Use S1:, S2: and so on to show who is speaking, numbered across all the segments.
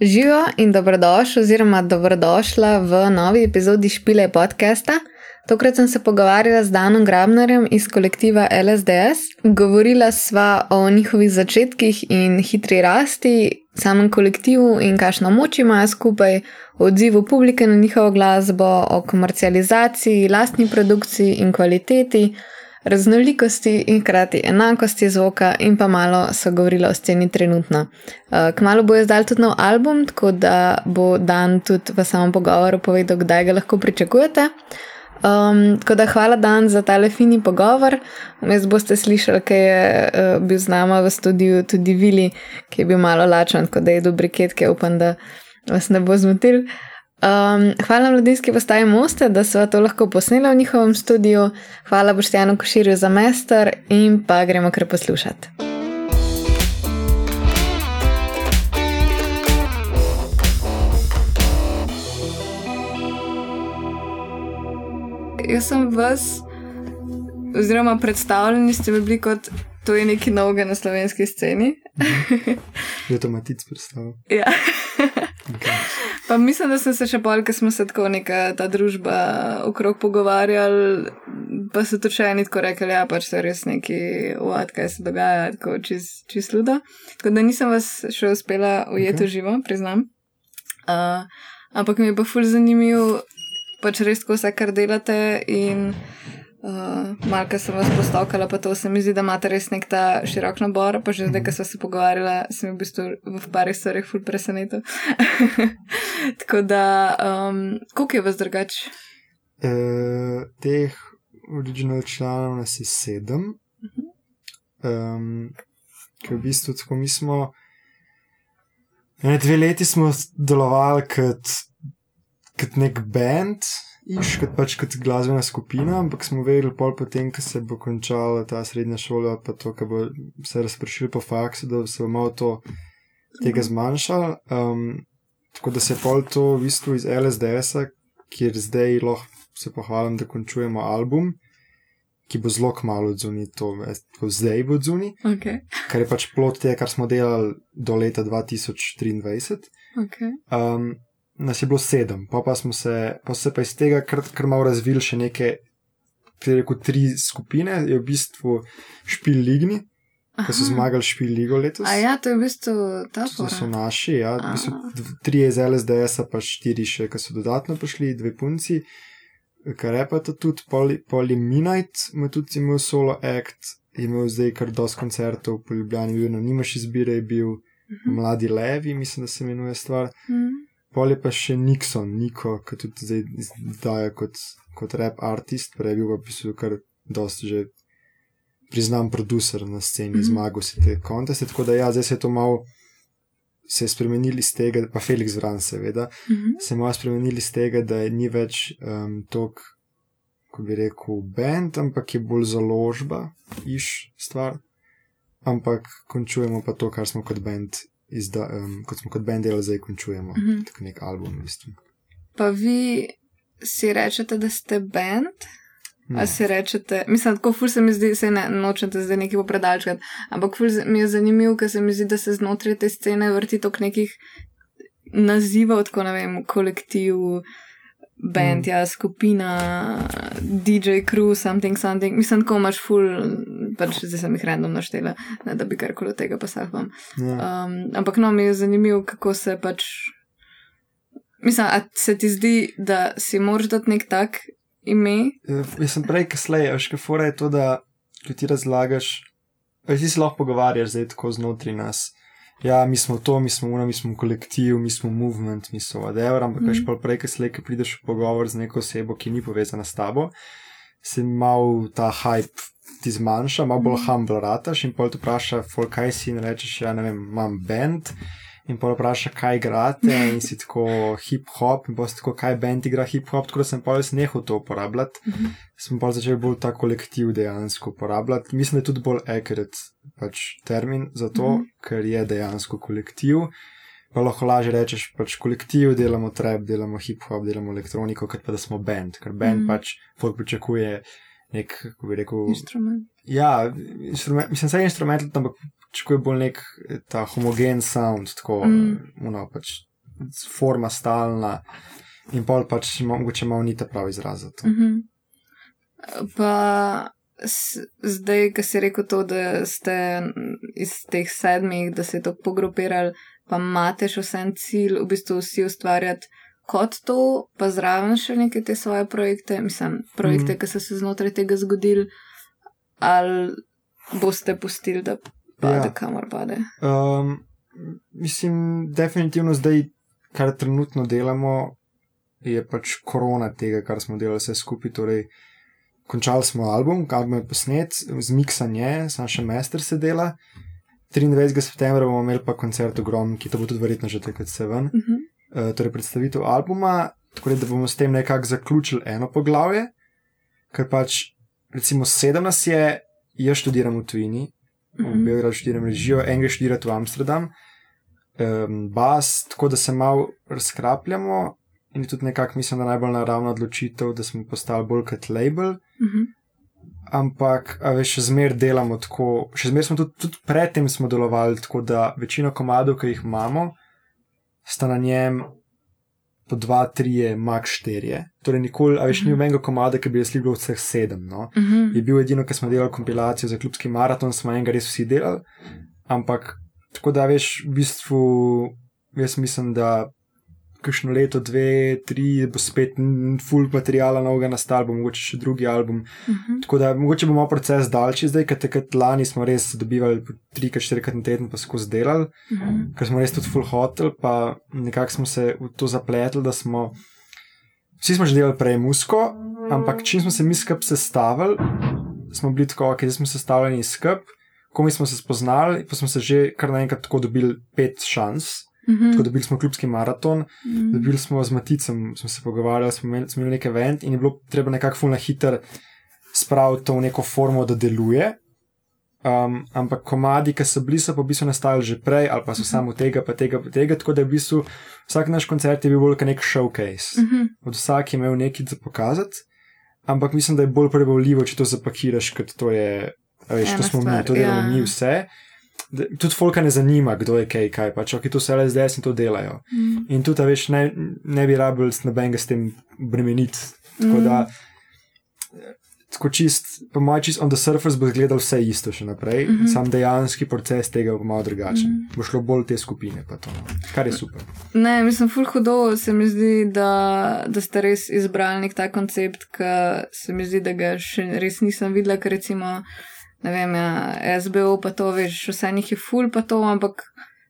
S1: Živijo in dobrodošli, oziroma dobrodošla v novi epizodi Špile podcasta. Tokrat sem se pogovarjala z Danom Grabnerjem iz kolektiva LSDS. Govorila sva o njihovih začetkih in hitri rasti, samem kolektivu in kakšno moč imajo skupaj, o odzivu publike na njihovo glasbo, o komercializaciji, lastni produkciji in kvaliteti raznolikosti in hkrati enakosti zvoka, in pa malo so govorili o sceni trenutno. Uh, kmalo bo izdal tudi nov album, tako da bo dan tudi v samem pogovoru povedal, kdaj ga lahko pričakujete. Um, tako da hvala Dan za tale fini pogovor. Vmes boste slišali, kaj je uh, bil z nama v studiu tudi Vili, ki je bil malo lačen, tako da je dobri ketke, upam, da vas ne bo zmotil. Um, hvala mladinski postaji Moste, da so to lahko posneli v njihovem studiu. Hvala Boštjanu Koširju za mester in pa gremo kar poslušati. Jaz sem vas, oziroma predstavljeni ste bili kot to je nekaj novega na slovenski sceni.
S2: Je to matic predstavljal?
S1: Ja. Okay. Pa mislim, da sem se še bolj, ker smo se tako neka ta družba okrog pogovarjali, pa so to še eni tako rekli, ja, pač to je res neki uvad, kaj se dogaja, tako čist čis ludo. Tako da nisem vas še uspela ujeti okay. živo, priznam. Uh, ampak mi je pa ful zanimiv, pač res, ko vse kar delate in. Uh, Malka sem vas postavkala, pa to se mi zdi, da imate res nek ta širok nabor, pa že zdaj, ko smo se pogovarjali, sem v bistvu v parih stvarih ful presenetil. Tako da, um, koliko je vas drugač?
S2: E, teh original članov nas je sedem. Um, ker v bistvu tako mi smo. Ne, dve leti smo delovali kot, kot nek band, iš kot pač kot glasbena skupina, ampak smo vedeli pol potem, ko se bo končala ta srednja šola, pa to, ko bo se razpršil po faksu, da se bo malo to tega zmanjšalo. Um, tako da se je pol to v bistvu iz LSDS-a, kjer zdaj lahko se pohvalim, da končujemo album. Ki bo zelo malo odzuni, to je zdaj bo odzuni.
S1: Okay.
S2: Kar je pač plot tega, kar smo delali do leta 2023.
S1: Okay.
S2: Um, nas je bilo sedem, pa, pa smo se, pa se pa iz tega kar, kar malo razvili še neke, rekel, tri skupine, je v bistvu špil ligni. Ki so zmagali špil ligo letos.
S1: A ja, to je v bistvu ta
S2: prvi. To so naši, ja, v bistvu tri iz LSDS, pa štiri še, ki so dodatno prišli, dve punci, kar je pa tudi Poli, Poliminite, ima tudi imel solo act, imel zdaj kar dosti koncertov, po Ljubljani bil, no, nimaš izbire, je bil uh mhm. -huh. Mladi Levi, mislim, da se imenuje stvar. Uh
S1: mhm. -huh.
S2: Pol je pa še Nixon, Niko, ki tudi zdaj izdaja kot, kot rap artist, prej bil pa pisal kar dosti že priznam producer na sceni, mm -hmm. zmagal si te konteste. Tako da ja, zdaj se je to malo. Se je spremenili iz tega, pa Felix Vran, seveda,
S1: mm -hmm.
S2: se je malo spremenili iz tega, da ni več um, tok, ko bi rekel, bend, ampak je bolj založba, iš stvar. Ampak končujemo pa to, kar smo kot bend izda, um, kot smo kot bend delali, zdaj končujemo uh -huh. tako nek album. V bistvu.
S1: Pa vi si rečete, da ste bend? Ali si rečete, mislim, tako ful se mi zdi, se ne nočete zdaj nekaj popredalčkati, ampak ful mi je zanimivo, ker se mi zdi, da se znotraj te scene vrti tok nekih nazivov, tako ne vem, kolektiv, band, mm. ja, skupina, DJ crew, something, something. Mislim, tako imaš ful pač zdaj sem jih random naštela, ne da bi karkoli od tega pasahvam.
S2: Ja.
S1: Um, ampak no, mi je zanimivo, kako se pač. Mislim, a se ti zdi, da si moraš dati nek tak ime?
S2: Ja, jaz sem prej, ki slej, veš, kaj fora je to, da ti razlagaš, veš, ti se lahko pogovarjaš zdaj tako znotraj nas. Ja, mi smo to, mi smo uno, mi smo kolektiv, mi smo movement, mi smo whatever, ampak mm. pa prej, ki slej, ki prideš v pogovor z neko osebo, ki ni povezana s tabo, si mal ta hype ti zmanjša, malo bolj mm. humble rataš in pol ti vpraša, kaj si in rečeš, ja, ne vem, imam bend. In pa vpraša, kaj igrate, in si tako hip-hop, in pa si tako, kaj bend igra hip-hop, tako da sem pa res nehal to uporabljati. Mm -hmm. Sem pa začel bolj ta kolektiv dejansko uporabljati. Mislim, da je tudi bolj accurate pač termin za to, mm -hmm. ker je dejansko kolektiv. Pa lahko lažje rečeš, pač kolektiv delamo trap, delamo hip-hop, delamo elektroniko, kot pa da smo bend, ker bend mm -hmm. pač folk pričakuje nek, kako bi rekel,
S1: instrument.
S2: Ja, instrument, mislim, da je instrument, ampak čakuje bolj nek eh, ta homogen sound, tako
S1: Mm.
S2: mm. pač forma stalna. In pol pač mo- mogoče malo ni ta pravi izraz za to.
S1: Mhm. Pa s, zdaj, ki si rekel to, da ste iz teh sedmih, da se je to pogrupirali, pa imate še vsem cilj, v bistvu vsi ustvarjati kot to, pa zraven še neke te svoje projekte, mislim, projekte,
S2: Mhm.
S1: ki so se znotraj tega zgodili, ali boste pustili, da pade,
S2: Ja.
S1: kamor pade.
S2: Um, mislim, definitivno zdaj, kar trenutno delamo, je pač korona tega, kar smo delali vse skupaj. Torej, končali smo album, album je posnet, zmiksan je, samo še mester se dela. 23. septembra bomo imeli pa koncert ogrom, ki to bo tudi verjetno že takrat se ven.
S1: Uh -huh.
S2: Uh, torej, predstavitev albuma, tako da bomo s tem nekako zaključili eno poglavje, ker pač, recimo, sedem nas je, jaz študiram v tujini, v
S1: Mhm.
S2: Beogradu študiram režijo, en gre študirati v Amsterdam, um, bas, tako da se malo razkrapljamo in je tudi nekako, mislim, da najbolj naravna odločitev, da smo postali bolj kot label.
S1: Uh -huh.
S2: Ampak, veš, še zmeraj delamo tako, še zmeraj smo tudi, tudi predtem delovali tako, da večino komadov, ki jih imamo, sta na njem po dva, tri, max štirje. Torej, nikoli, a veš, ni
S1: Mhm.
S2: nobenega komada, ki bi jaz sligal vseh sedem. No?
S1: Uh -huh.
S2: Je bil edino, ki smo delali kompilacijo za klubski maraton, smo enega res vsi delali. Ampak, tako da veš, v bistvu, jaz mislim, da kakšno leto, dve, tri, bo spet full materijala novega nastal, bo mogoče še drugi album.
S1: Uh -huh.
S2: Tako da mogoče bomo proces daljši zdaj, ker takrat lani smo res dobivali po trikrat, štirikrat na teden, pa skozi delali,
S1: Uh -huh.
S2: ker smo res tudi full hotel, pa nekako smo se v to zapletli, da smo. Vsi smo že delali prej musko, ampak čim smo se mi skup sestavili, smo bili tako, ok, zdaj smo sestavljeni skup, ko mi smo se spoznali, pa smo se že kar naenkrat tako dobili pet šans.
S1: Uh -huh.
S2: Tako dobili smo klubski maraton,
S1: Mhm.
S2: dobili smo z Maticem, smo se pogovarjali, smo imeli, smo imeli nek event in je bilo treba nekako fulno hiter spraviti to v neko formo, da deluje. Um, ampak komadi, ki so bili, so pa v bistvu nastali že prej, ali pa so samo tega, pa tega, pa tega. Tako da je v bistvu vsak naš koncert je bil bolj kot nek showcase.
S1: Uh -huh.
S2: Od vsak je imel nekaj za pokazati, ampak mislim, da je bolj prebavljivo, če to zapakiraš, kot to je, veš, to smo mi,
S1: stvar,
S2: to delamo
S1: ja.
S2: mi vse. Tudi folka ne zanima, kdo je kaj, kaj pač, ok, to so LSDS in to delajo. In tudi, a veš, ne, ne bi rabili s nobenega s tem bremeniti. Tako da, tako čist, po mojem, čist on the surface bo izgledal vse isto še naprej, mm. -hmm. sam dejanski proces tega bo malo drugačen. Mm. Bo šlo bolj te skupine, pa to, no. kar je super.
S1: Ne, mislim, ful hudo se mi zdi, da, da ste res izbrali nek ta koncept, ki se mi zdi, da ga še res nisem videla, ker recimo, ne vem, ja, SBO pa to, veš, vse njih je ful pa to, ampak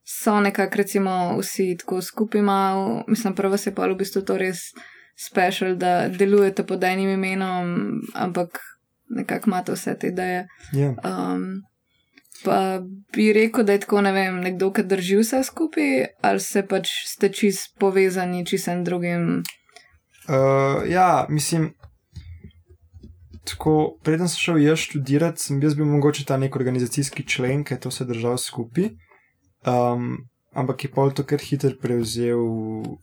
S1: so nekako recimo vsi tako skupaj malo, mislim, prvo se pa v bistvu to res special, da delujete pod enim imenom, ampak nekako imate vse te ideje.
S2: Ja.
S1: Um, pa bi rekel, da je tako, ne vem, nekdo, ki drži vse skupaj, ali se pač ste čist povezani čistem drugim.
S2: Uh, ja, mislim. Tako, preden sem šel jaz študirati, sem jaz bil mogoče ta nek organizacijski člen, ki je to vse držal skupaj. Um, ampak je pol to kar hitro prevzel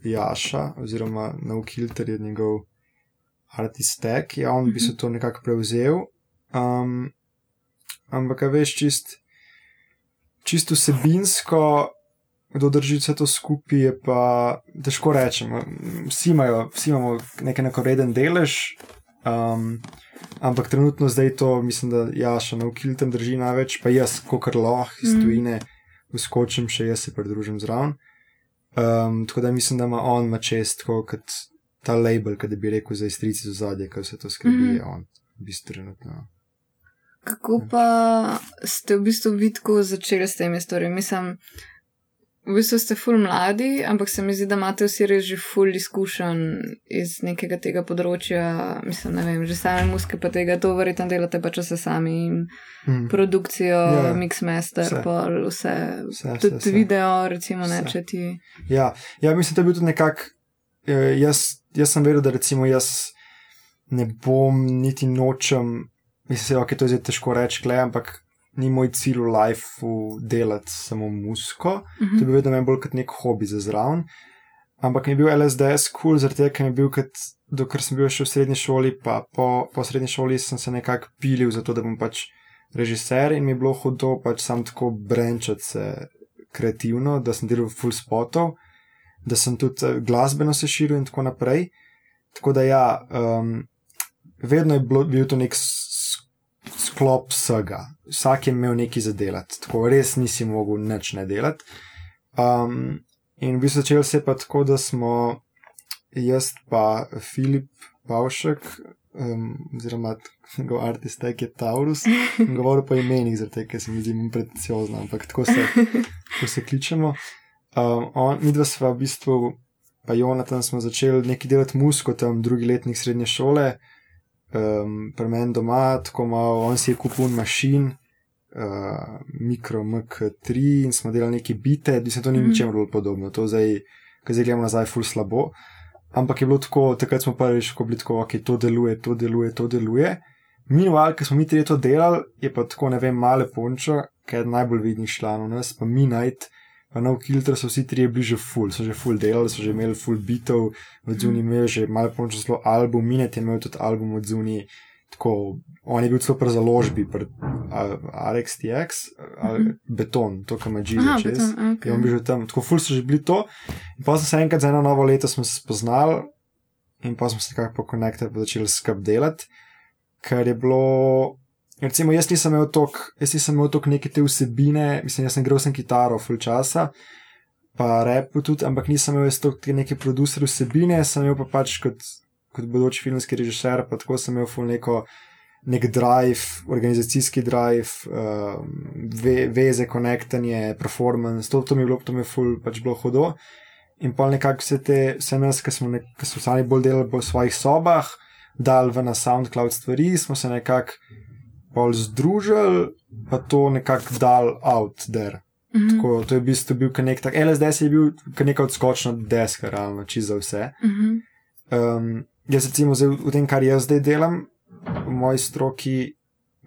S2: Jaša, oziroma Naukilter je njegov artist tag, ja, on bi se to nekako prevzel. Um, ampak, veš, čist, čisto vsebinsko, kdo drži vse to skupaj, je pa težko rečemo. Vsi, imajo, vsi imamo nek enakovreden delež, um, ampak trenutno zdaj to mislim, da Jaša na Ukiltem drži največ, pa jaz, kot lahko iz
S1: Mm.
S2: tujine, uskočim, še jaz se pridružim zraven. Um, tako da mislim, da ima on ima čest, tako kot ta label, ki bi rekel za istrici z zadje, ki vse to skrbi,
S1: Mhm.
S2: je on, v bistvu trenutno.
S1: Kako pa ste v bistvu vidko začeli s temi stvarmi? Mislim, v bistvu ste ful mladi, ampak se mi zdi, da imate vsi res že ful izkušenj iz nekega tega področja. Mislim, ne vem, že same muske pa tega, to verjetno delate pač vse sami in
S2: Hmm.
S1: produkcijo,
S2: Ja, ja.
S1: mixmaster,
S2: Vse.
S1: pol vse,
S2: Vse,
S1: tudi
S2: vse.
S1: video, recimo,
S2: Vse.
S1: če ti.
S2: Ja, ja mislim, da je bil tudi nekako. eh, Jaz, jaz sem vedel, da recimo jaz ne bom niti nočem, mislim, da okay, to je zdaj težko reči, kle, ampak ni moj cilj v lifeu delati samo musko. To
S1: Mhm.
S2: bil vedno meni bolj kot nek hobi za zraven. Ampak mi je bil LSDS kul, cool, zaradi tega, ker mi je bil, kot, dokler sem bil še v srednji šoli, pa po, po srednji šoli sem se nekako pilil za to, da bom pač režiser in mi je bilo hudo pač sam tako brenčati se kreativno, da sem delal full spotov, da sem tudi eh, glasbeno se širil in tako naprej. Tako da ja, um, vedno je bilo, bil to nek sklop vsega, vsak je imel nekaj za delati, tako res nisi mogel nič ne delati. Um, in bi začel se pa tako, da smo jaz pa Filip Pavšek, um, oziroma njegov artist je Taurus, in govoril po imenih, tega, ker se mi zdi pretenciozno, ampak tako se, tako se kličemo. Um, on, mi dva sva v bistvu, pa Jonatan smo začeli nekaj delati musko tam, drugi letnik srednje šole, um, pri meni doma, tako malo, on si je kupil mašin, uh, Micro MK3 in smo delali neke bite, mislim, to ni
S1: Mhm.
S2: ničemer bolj podobno, to zdaj, ko zdaj gledamo nazaj, ful slabo. Ampak je bilo tako, takrat smo prvič, ko bili tako, ok, to deluje, to deluje, to deluje. Minuval, ko smo mi trije to delali, je pa tako, ne vem, male pončo, ki je najbolj vidnih članov nas, pa mi najt, pa nov kilter so vsi trije bili že full, so že full delali, so že imeli full bitov, v zuni imel že male pončo zelo album, Minet je imel tudi album od zuni, tako, on je bil celo pri založbi, pri a- RXTX, ali
S1: Mhm.
S2: beton, to, kar ima
S1: Aha,
S2: G čez.
S1: beton, okay.
S2: on bil že tam, tako ful so že bili to. In pa smo se enkrat za eno novo leto smo se spoznali in pa smo se nekako pokonektali, pa začeli skup delati, ker je bilo. Recimo, jaz nisem imel toliko, jaz nisem imel toliko neke te vsebine, mislim, jaz sem igral sem kitaro full časa, pa repu tudi, ampak nisem imel jaz te neke producer vsebine, sem imel pa pač kot, kot bodoči filmski režiser, pa tako sem imel full neko. Nek drive, organizacijski drive, um, ve, veze, konektanje, performance, to, to mi je bilo, to mi je ful, pač bilo hudo. In pa nekako vse te, vse nas, ki smo, nek, ki smo sami bolj delali po svojih sobah, dal v na SoundCloud stvari, smo se nekako bolj združili, pa to nekako dal out there.
S1: Mhm,
S2: Tako, to je v bistvu bil nek tak, LSDS je bil neka odskočna deska, realno, čisto za vse.
S1: mhm,
S2: Um, jaz recimo zdaj, v tem, kar jaz zdaj delam, v moji stroki,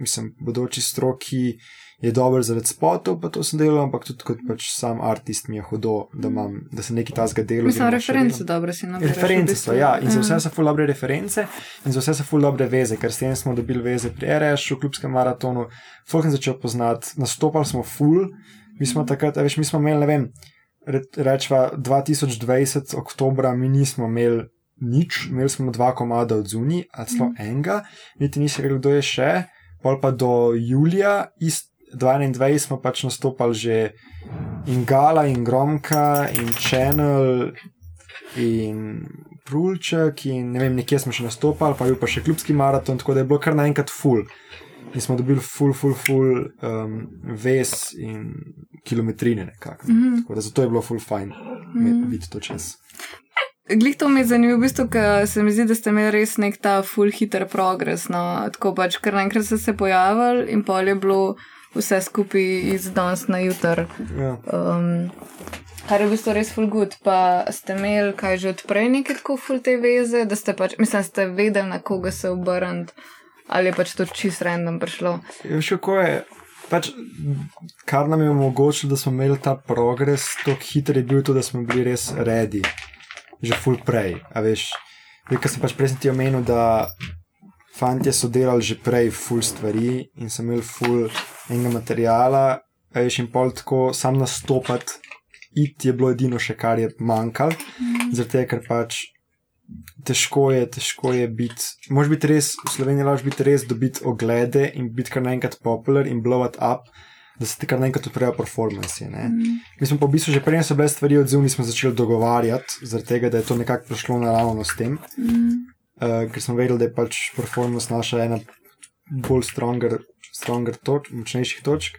S2: mislim, bodoči stroki, je dober zaradi spotov, pa to sem delal, ampak tudi kot pač sam artist mi je hudo, da, imam, da sem neki tasga delal.
S1: Mislim, reference dobro si naredil.
S2: Reference so, ja, in za vse so ful dobre reference, in za vse so ful dobre veze, ker s tem smo dobili veze pri RS, v klubskem maratonu, folk sem začel poznati, nastopali smo ful, mi smo takrat, a veš, mi smo imeli, ne vem, re- rečva 2020, oktobra, mi nismo imeli nič, imeli smo dva komada od zuni, a celo enega, niti nisem vedel, kdo je še, pol pa do julija, ist, 22 smo pač nastopali že in Gala, in Gromka, in Channel, in Prulček, in ne vem, nekje smo še nastopali, pa je bil pa še klubski maraton, tako da je bilo kar naenkrat full. In smo dobili full, full, full um, ves in kilometrine nekako.
S1: Mhm.
S2: Tako da zato je bilo full fajn
S1: Mhm.
S2: videti to čas.
S1: Glih to mi je zanimivo, v bistvu, ker se mi zdi, da ste imeli res nek ta full hiter progres. No? Tako pač, ker naenkrat ste se pojavili in pol je bilo vse skupaj iz danes na jutr.
S2: Ja.
S1: Um, kar je v bistvu res full good. Pa ste imeli kaj že odprej neke tako full te veze, da ste pač, mislim, ste vedeli, na koga se obrniti. Ali je pač to čist random prišlo?
S2: Ja, Veš, kako je. Pač, kar nam je omogočilo, da smo imeli ta progres, tako hiter je bil to, da smo bili res redi, že full prej. A veš, ker sem pač prej ti omenil, da fantje so delali že prej full stvari in so imeli full enega materijala, a veš, in pol tako sam nastopati, it je bilo edino še, kar je manjkalo, zaradi tega, ker pač težko je, težko je biti. Moš biti res, v Sloveniji lahko biti res, dobiti oglede in biti kar naenkrat popular in blow up, da se ti kar naenkrat odprejo performances. Mm. Mi smo pa v bistvu že prej, so bile stvari odzivni, smo začeli dogovarjati, zaradi tega, da je to nekako prišlo naravno s tem,
S1: Mm.
S2: uh, ker smo vedeli, da je pač performance naša ena bolj stronger, stronger toč, močnejših točk.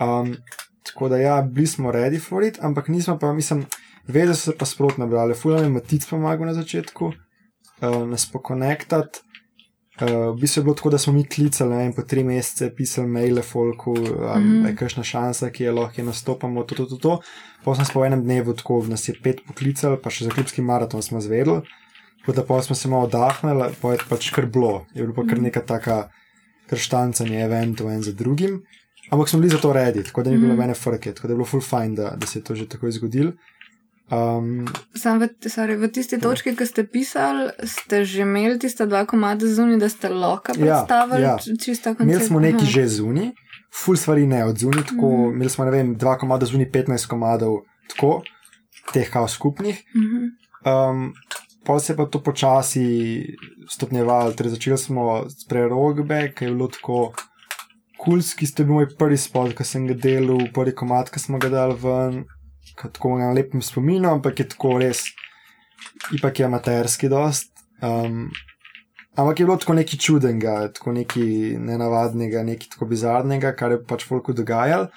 S2: Um, tako da ja, bili smo ready for it, ampak nismo pa, mislim, Veze so se pa sprotno brale, fulano je Matic pomagal na začetku, uh, nas pokonektati. Uh, v bistvu je bilo tako, da smo mi klicali, ne vem, po tri mesece, pisali maile folku, um, mm
S1: Mhm.
S2: -hmm. je kakšna šansa, ki je lahko, ki nastopamo, to, to, to. to. Pa smo se po enem dnevu tako, nas je pet poklicali, pa še za klubski maraton smo zvedeli. Tako da pa smo se malo oddahnili, pa je pač kar bilo, je bilo pa kar neka taka krštancanje eventov en za drugim. Ampak smo bili za to redi, tako da ni bilo
S1: Mhm.
S2: mene frke, tako da je bilo full fine, da, da se je to že tako zgodilo. Um,
S1: Sam v, sorry, v tisti točki, ki ste pisali, ste že imeli tiste dva komada zunaj, da ste lahko
S2: Ja,
S1: predstavili
S2: ja.
S1: č- čisto koncept.
S2: imeli smo neki
S1: Aha.
S2: že zunaj, full stvari ne od zunaj, tako
S1: Mhm.
S2: imeli smo, ne vem, dva komada zunaj, 15 komadov, tako, teh kao skupnih.
S1: Mhm.
S2: Um, pa se je pa to počasi stopnjevalo, torej začeli smo s prerogbe, ki je bilo tako kulski, ste bil moj prvi spot, ki sem ga delal, prvi komat, ki smo ga dali ven, tako na lepem spominu, ampak je tako res, ipak je amaterski dost. Um, ampak je bilo tako nekaj čudenega, tako nekaj nenavadnega, nekaj tako bizarnega, kar je pač folku dogajalo.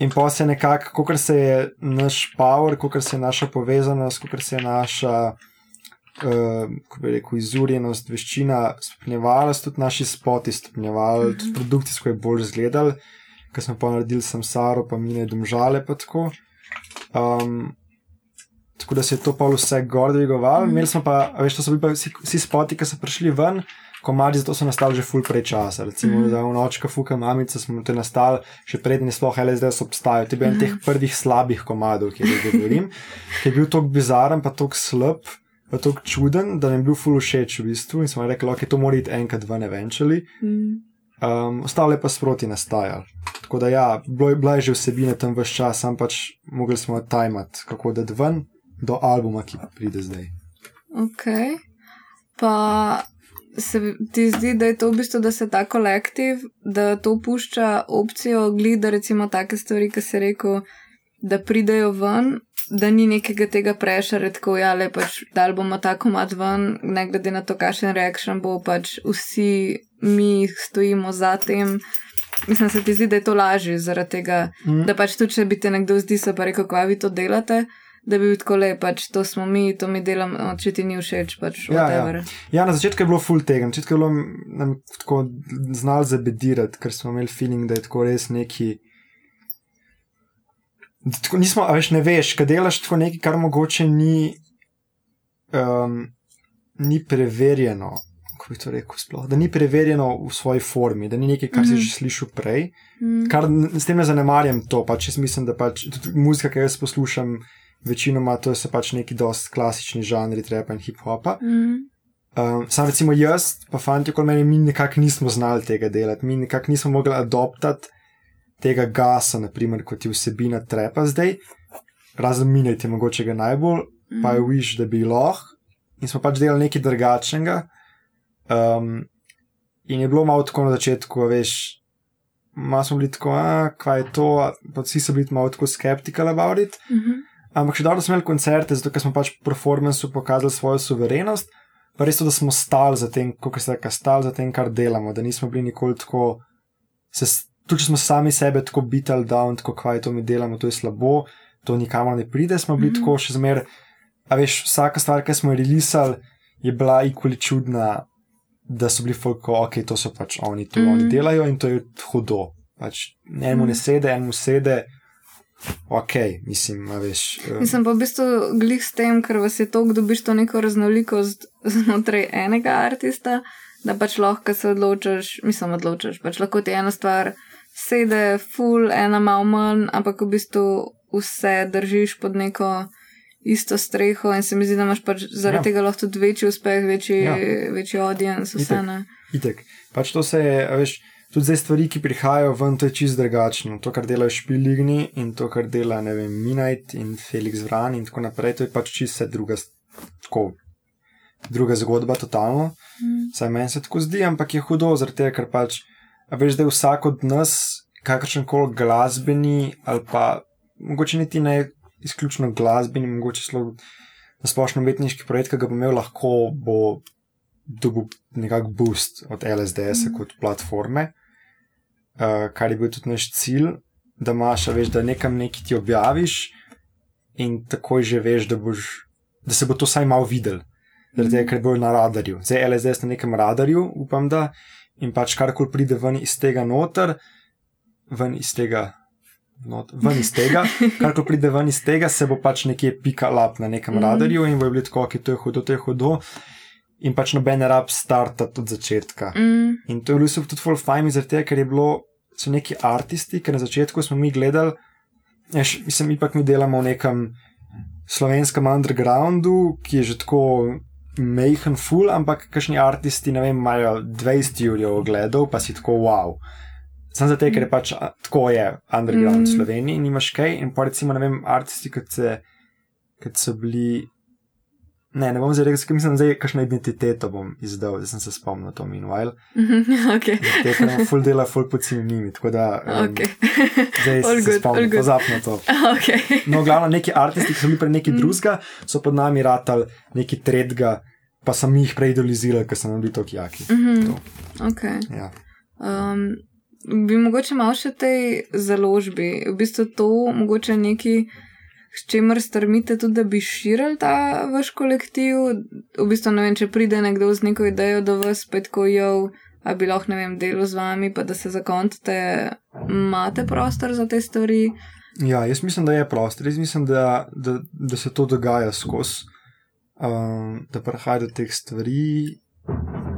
S2: In pa se nekako, kot se je naš power, kot se je naša povezanost, kot se je naša, uh, kako bi rekel, izurjenost, veščina stopnjevala, so tudi naši spoti stopnjevali,
S1: Mhm.
S2: tudi produkcijsko je bolj izgledal, ker smo pa naredili samsaro, pa mine domžale, pa tako. Um, tako da se je to pa vse gor dvigovalo.
S1: Mhm.
S2: Imeli smo pa, veš, to so bili pa vsi, vsi spoti, ki so prišli ven. Komadi zato so nastali že full prej časa. Recimo, mm
S1: Mhm.
S2: -hmm. da v nočka fuka mamica smo te nastali, še preden je sploh LSD obstajal. To je bil en
S1: Mhm.
S2: teh prvih slabih komadov, ki jih govorim, ki je bil tako bizaren, pa tako slab, pa tako čuden, da mi je bil full všeč v bistvu in smo rekli, ok, to mora iti enkrat ven eventually.
S1: Mhm.
S2: Um, ostale pa sproti nastajali. Tako da ja, bilo je, bila je že vsebina tam vse čas, sam pač mogli smo tajmat, kako da ven do albuma, ki pride zdaj.
S1: Ok. Pa se ti zdi, da je to v bistvu, da se ta kolektiv, da to pušča opcijo gleda, recimo, take stvari, ki se rekel, da pridejo ven, da ni nekega tega prešara, tako ja, le pač dal bomo ta komat ven, ne glede na to, kakšen reaktion bo, pač vsi mi stojimo za tem. Mislim, se ti zdi, da je to lažje zaradi tega,
S2: Mm.
S1: da pač tudi, če bi te nekdo zdi, se pa rekel, kva vi to delate, da bi bil tako le, pač to smo mi, to mi delamo, če ti ni všeč, pač
S2: Ja, ja.
S1: whatever.
S2: Ja, na začetku je bilo full tega, na začetku je bilo nam tako znal zabedirati, ker smo imeli feeling, da je tako res neki. Tako nismo, veš, ne veš, kaj delaš tako nekaj, kar mogoče ni, um, ni preverjeno. Kako bi to rekel, sploh, da ni preverjeno v svoji formi, da ni nekaj, kar si
S1: Mhm.
S2: že slišal prej.
S1: Mm.
S2: Kar n- s tem ne zanemarjam to, pač jaz mislim, da pač muzika, ki jo jaz poslušam, večinoma to so pač neki dost klasični žanri, trapa in hip-hopa.
S1: Mm.
S2: Um, sam recimo jaz, pa fanti okoli mene, mi nekako nismo znali tega delati, mi nekako nismo mogli adoptati tega gasa, naprimer, kot je vsebina trepa zdaj, razen minajte mogoče ga najbolj, pa je viš, da bi lahko, in smo pač delali nekaj drugačnega. Um, in je bilo malo tako na začetku, veš, malo smo bili tako, a kaj je to, pa vsi so bili malo tako skeptical about it.
S1: Mhm.
S2: Ampak še dobro smo imeli koncerte, zato smo pač v performancu pokazali svojo suverenost, pa res to, da smo stali za tem, kako se reka, stali za tem, kar delamo, da nismo bili nikoli tako, se, tudi če smo sami sebe tako bitali down, tako kaj to mi delamo, to je slabo, to nikamor ne pride, smo bili mm. -hmm. tako še zmer, a veš, vsaka stvar, ki smo jo releasali, je bila ikoli čudna, da so bili folko, ok, to so pač oni, to mm -hmm. oni
S1: Mhm.
S2: delajo in to je hudo. Pač enemu ne
S1: Mhm.
S2: sede, enemu sede. Ok, mislim, veš. eh,
S1: Mislim pa v bistvu glih s tem, ker vas je to, dobiš to neko raznolikost znotraj enega artista, da pač lahko se odločiš, mislim, odločiš, pač lahko ti ena stvar sede, full, ena malo manj, ampak v bistvu vse držiš pod neko isto streho in se mi zdi, da imaš pač zaradi
S2: Ja.
S1: tega lahko tudi večji uspeh, večji,
S2: Ja.
S1: večji audience, vse
S2: Itak.
S1: ne.
S2: Itek. Pač to se je, veš, tudi zdaj stvari, ki prihajajo ven, to je čist drugačno. To, kar delajo špiligni in to, kar dela, ne vem, Minajt in Felix Vran in tako naprej, to je pač čist druga, tako, druga zgodba, totalno.
S1: Mm.
S2: Saj meni se tako zdi, ampak je hudo, zaradi tega, ker pač, veš, da je vsak od nas, kakršen koli glasbeni ali pa mogoče niti ne izključno glasbeni, mogoče celo na splošno umetniški projekt, ki ga bo imel, lahko bo dobil nekak boost od LSDS-a
S1: Mhm.
S2: kot platforme, uh, kar je bil tudi naš cilj, da imaš, veš, da nekam nekaj ti objaviš in takoj že veš, da, boš, da se bo to vsaj malo videl. Zaradi tega, ker bo na radarju. Zdaj LSDS na nekem radarju, upam, da in pač karkoli pride ven iz tega noter, ven iz tega. Not, ven iz tega, kar ko pride ven iz tega, se bo pač nekje pika lap na nekem mm.
S1: Mhm.
S2: radarju in bo bili tako, ki to je hudo, to je hudo. In pač noben rab starta od začetka.
S1: Mm.
S2: In to je bilo tudi full fajn, zaradi tega, ker je bilo, so neki artisti, ker na začetku smo mi gledali, ja, š- mislim, ipak mi delamo v nekem slovenskem undergroundu, ki je že tako mehen, full, ampak kakšni aristi, ne vem, imajo 20 jurjev ogledov, pa si tako wow. Sam zato, ker je pač tako je underground mm. v Sloveniji in imaš kaj. In pa recimo, ne vem, aristi, kot, se, kot so bili. Ne, ne bom zdaj rekel, mislim, da je kakšno identiteto bom izdal, da sem se spomnil to meanwhile.
S1: okay.
S2: Te, imam full dela, full poceni njimi, tako da. Um,
S1: Okay.
S2: Zdaj
S1: All
S2: se
S1: good,
S2: spomnim, pozapno to.
S1: okay.
S2: No, glavno neki aristi, ki so bili prej neki
S1: Mm.
S2: drugega, so pod nami ratali neki tretjega, pa sem jih prej idolizirali, ker sem bili tako jaki.
S1: Mhm.
S2: To.
S1: okay.
S2: Ja.
S1: Um, bi mogoče malo še tej založbi, v bistvu to mogoče neki, s čimer strmite tudi, da bi širili ta vaš kolektiv. V bistvu ne vem, če pride nekdo z neko idejo do vas, spet ko jo, a bi lahko, ne vem, delo z vami, pa da se zakontate, imate prostor za te stvari.
S2: ja, jaz mislim, da je prostor, jaz mislim, da, da, da se to dogaja skozi, um, da prihaja do teh stvari.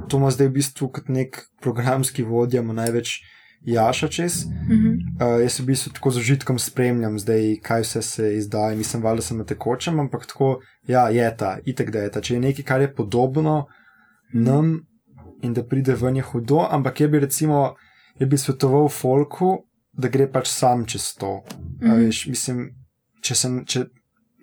S2: To ima zdaj v bistvu kot nek programski vodja, ima največ jaša čez.
S1: Mhm.
S2: Uh, jaz v bistvu tako z užitkom spremljam, zdaj, kaj vse se izdaja. Mislim, valjda sem na tekočem, ampak tako, ja, je ta, itek da je ta. Če je nekaj, kar je podobno nam in da pride ven, je hudo, ampak je bi recimo, je bi svetoval folku, da gre pač sam čez to. Mm
S1: Mhm.
S2: veš, mislim, če sem, če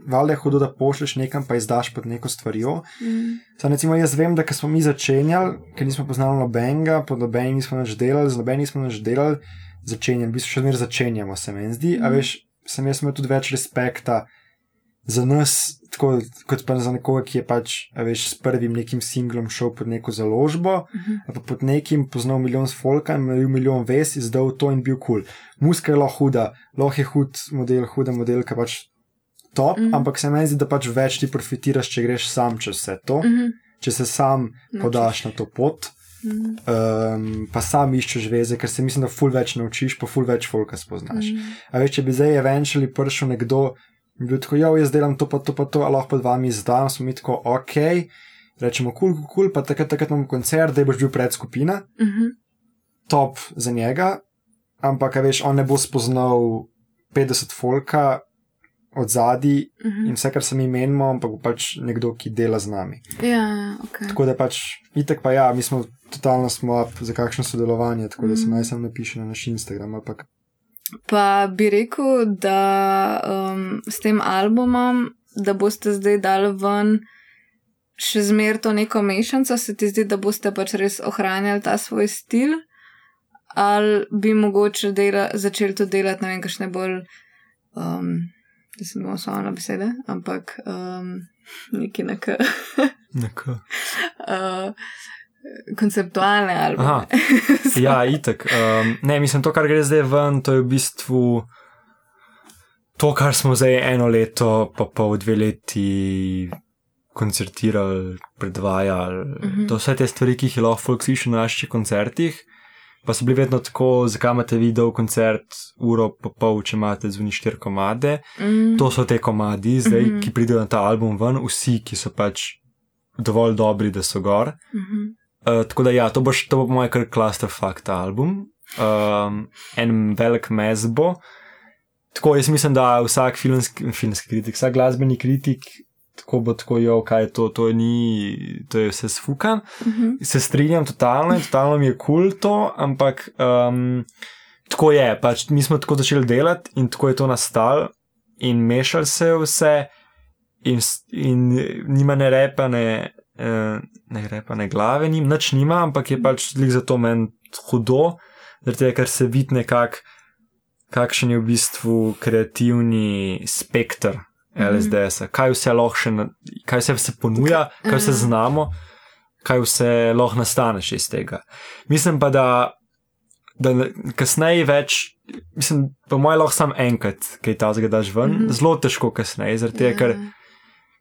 S2: valjda je hudo, da pošleš nekam, pa izdaš pod neko stvarjo.
S1: Mhm.
S2: Zdaj, recimo, jaz vem, da smo mi začenjali, ker nismo poznali nobenega, pod nobenim nismo več delali, z nobenim nismo več delali, začenjali, v bistvu še zmeraj začenjamo, se meni zdi. Mm. A
S1: Mhm.
S2: veš, sem jaz imel tudi več respekta za nas, tako kot pa za nekoga, ki je pač, veš, s prvim nekim singlom šel pod neko založbo,
S1: Mhm.
S2: ali pa pod nekim poznal milijon folka imel milijon ves, izdal to in bil kul. Cool. Muska je lahko huda, lahko je hud model, huda modelka, pač top, mm. ampak se meni zdi, da pač več ti profitiraš, če greš sam čez vse to
S1: Mhm.
S2: če se sam
S1: Naučiš.
S2: podaš na to pot,
S1: Mhm.
S2: um, pa sam iščeš veze, ker se mislim, da ful več naučiš, pa ful več folka spoznaš.
S1: Mhm.
S2: A veš, če bi zdaj eventually prišel nekdo in bil tako, ja, jaz delam to, pa to, pa to, a lahko pod vami izdam, smo mi tako, ok, rečemo, kul, cool, kul, cool, pa takrat, takrat imamo koncert, da boš bil pred skupina,
S1: Mhm.
S2: top za njega, ampak, veš, on ne bo spoznal 50 folka od zadaj
S1: Mhm.
S2: in vse, kar se mi menimo, ampak bo pač nekdo, ki dela z nami.
S1: Ja, ok.
S2: Tako da pač, itek pa ja, mi smo totalno smo up za kakšno sodelovanje, tako da se
S1: Mm.
S2: naj sem napiše na naš Instagram. Ampak
S1: Pa bi rekel, da um, s tem albumom, da boste zdaj dali ven še zmer to neko mešanico, se ti zdi, da boste pač res ohranjali ta svoj stil, ali bi mogoče dela, začeli to delati, ne vem, kakšne bolj, um, da se ne bomo samo na besede, ampak um, neki nek.
S2: Neko.
S1: Uh, konceptualne albume.
S3: Aha. Ja, itek. Um, ne, mislim, to, kar gre zdaj ven, to je v bistvu to, kar smo zdaj eno leto, pa pol dve leti koncertirali, predvajali. Uh
S1: Mhm.
S3: -huh. To vse te stvari, ki jih lahko folk slišal na naših koncertih. Pa so bili vedno tako, zakaj imate vi dolg koncert, uro pa pol, če imate zvoni štiri komade.
S1: Mm,
S3: To so te komadi, zdaj,
S1: Mhm.
S3: -huh. ki pridejo na ta album ven, vsi, ki so pač dovolj dobri, da so gor.
S1: mhm.
S3: Uh, tako da, ja, to bo, to bo mojem kar clusterfuck ta album. Um, en velik mes bo. Tako jaz mislim, da vsak filmski, filmski kritik, vsak glasbeni kritik, tako bo tako jo, kaj je to, to ni, to je vse sfukan.
S1: Mhm.
S3: Se strinjam totalno in totalno mi je kul cool to, ampak um, tako je, pač mi smo tako začeli delati in tako je to nastalo in mešali se je vse in, in nima ne repa, ne, eh, ne repa, ne glave, nim, nič nima, ampak je pač lik za to meni hudo, zaradi tega, ker se vidi nekak, kakšen je v bistvu kreativni spektr. LSDS-a, kaj vse lahko še, kaj vse se ponuja, kaj vse
S1: Mhm.
S3: znamo, kaj vse lahko nastane še iz tega. Mislim pa, da, da kasneje več, mislim, po mojem, lahko sam enkrat, kaj ta zgadaš ven, mm
S1: Mhm.
S3: -hmm. zelo težko kasneje, zaradi tega, ker
S1: Ja.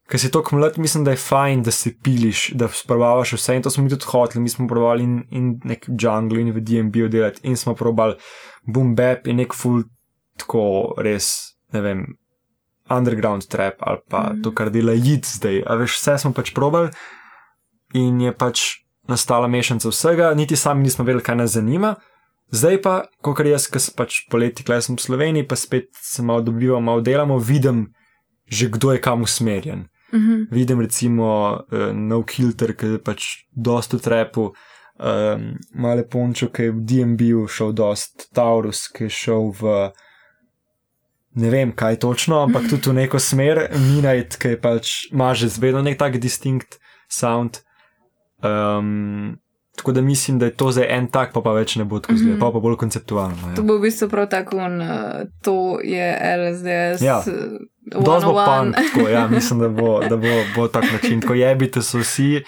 S3: ker si tako mlad, mislim, da je fajn, da si piliš, da sprobavaš vse in to smo mi tudi hoteli. Mi smo probali in, in nek jungle in v DMB delati in smo probali boom bap in nek full, tako res, ne vem, underground trap ali pa mm. to, kar dela jid zdaj. A veš, vse smo pač probali in je pač nastala mešanica vsega, niti sami nismo vedeli, kaj nas zanima. Zdaj pa, kot jaz, ki sem pač poleti, klej sem v Sloveniji, pa spet se malo dobivam, malo delamo, vidim,
S2: že kdo je kam usmerjen.
S1: Mhm.
S2: Vidim recimo uh, nov kilter, ki je pač dosto trepu, um, male pončo, ki je v DMB-u šel dost, Taurus, ki je šel v ne vem kaj točno, ampak tudi v neko smer, Minajt, ki pač ima že zvedno nek tak distinkt sound. Um, tako da mislim, da je to zdaj en tak, pa pa več ne bo tako zelo,
S1: Mhm.
S2: pa pa bolj konceptualno.
S1: To
S2: Ja.
S1: bo v bistvu prav tako, un, uh, to je LSDS.
S2: Ja.
S1: uh,
S2: Dosti bo
S1: 101.
S2: punk, tako, ja, mislim, da bo, da bo, bo tak način, ko jebite se vsi.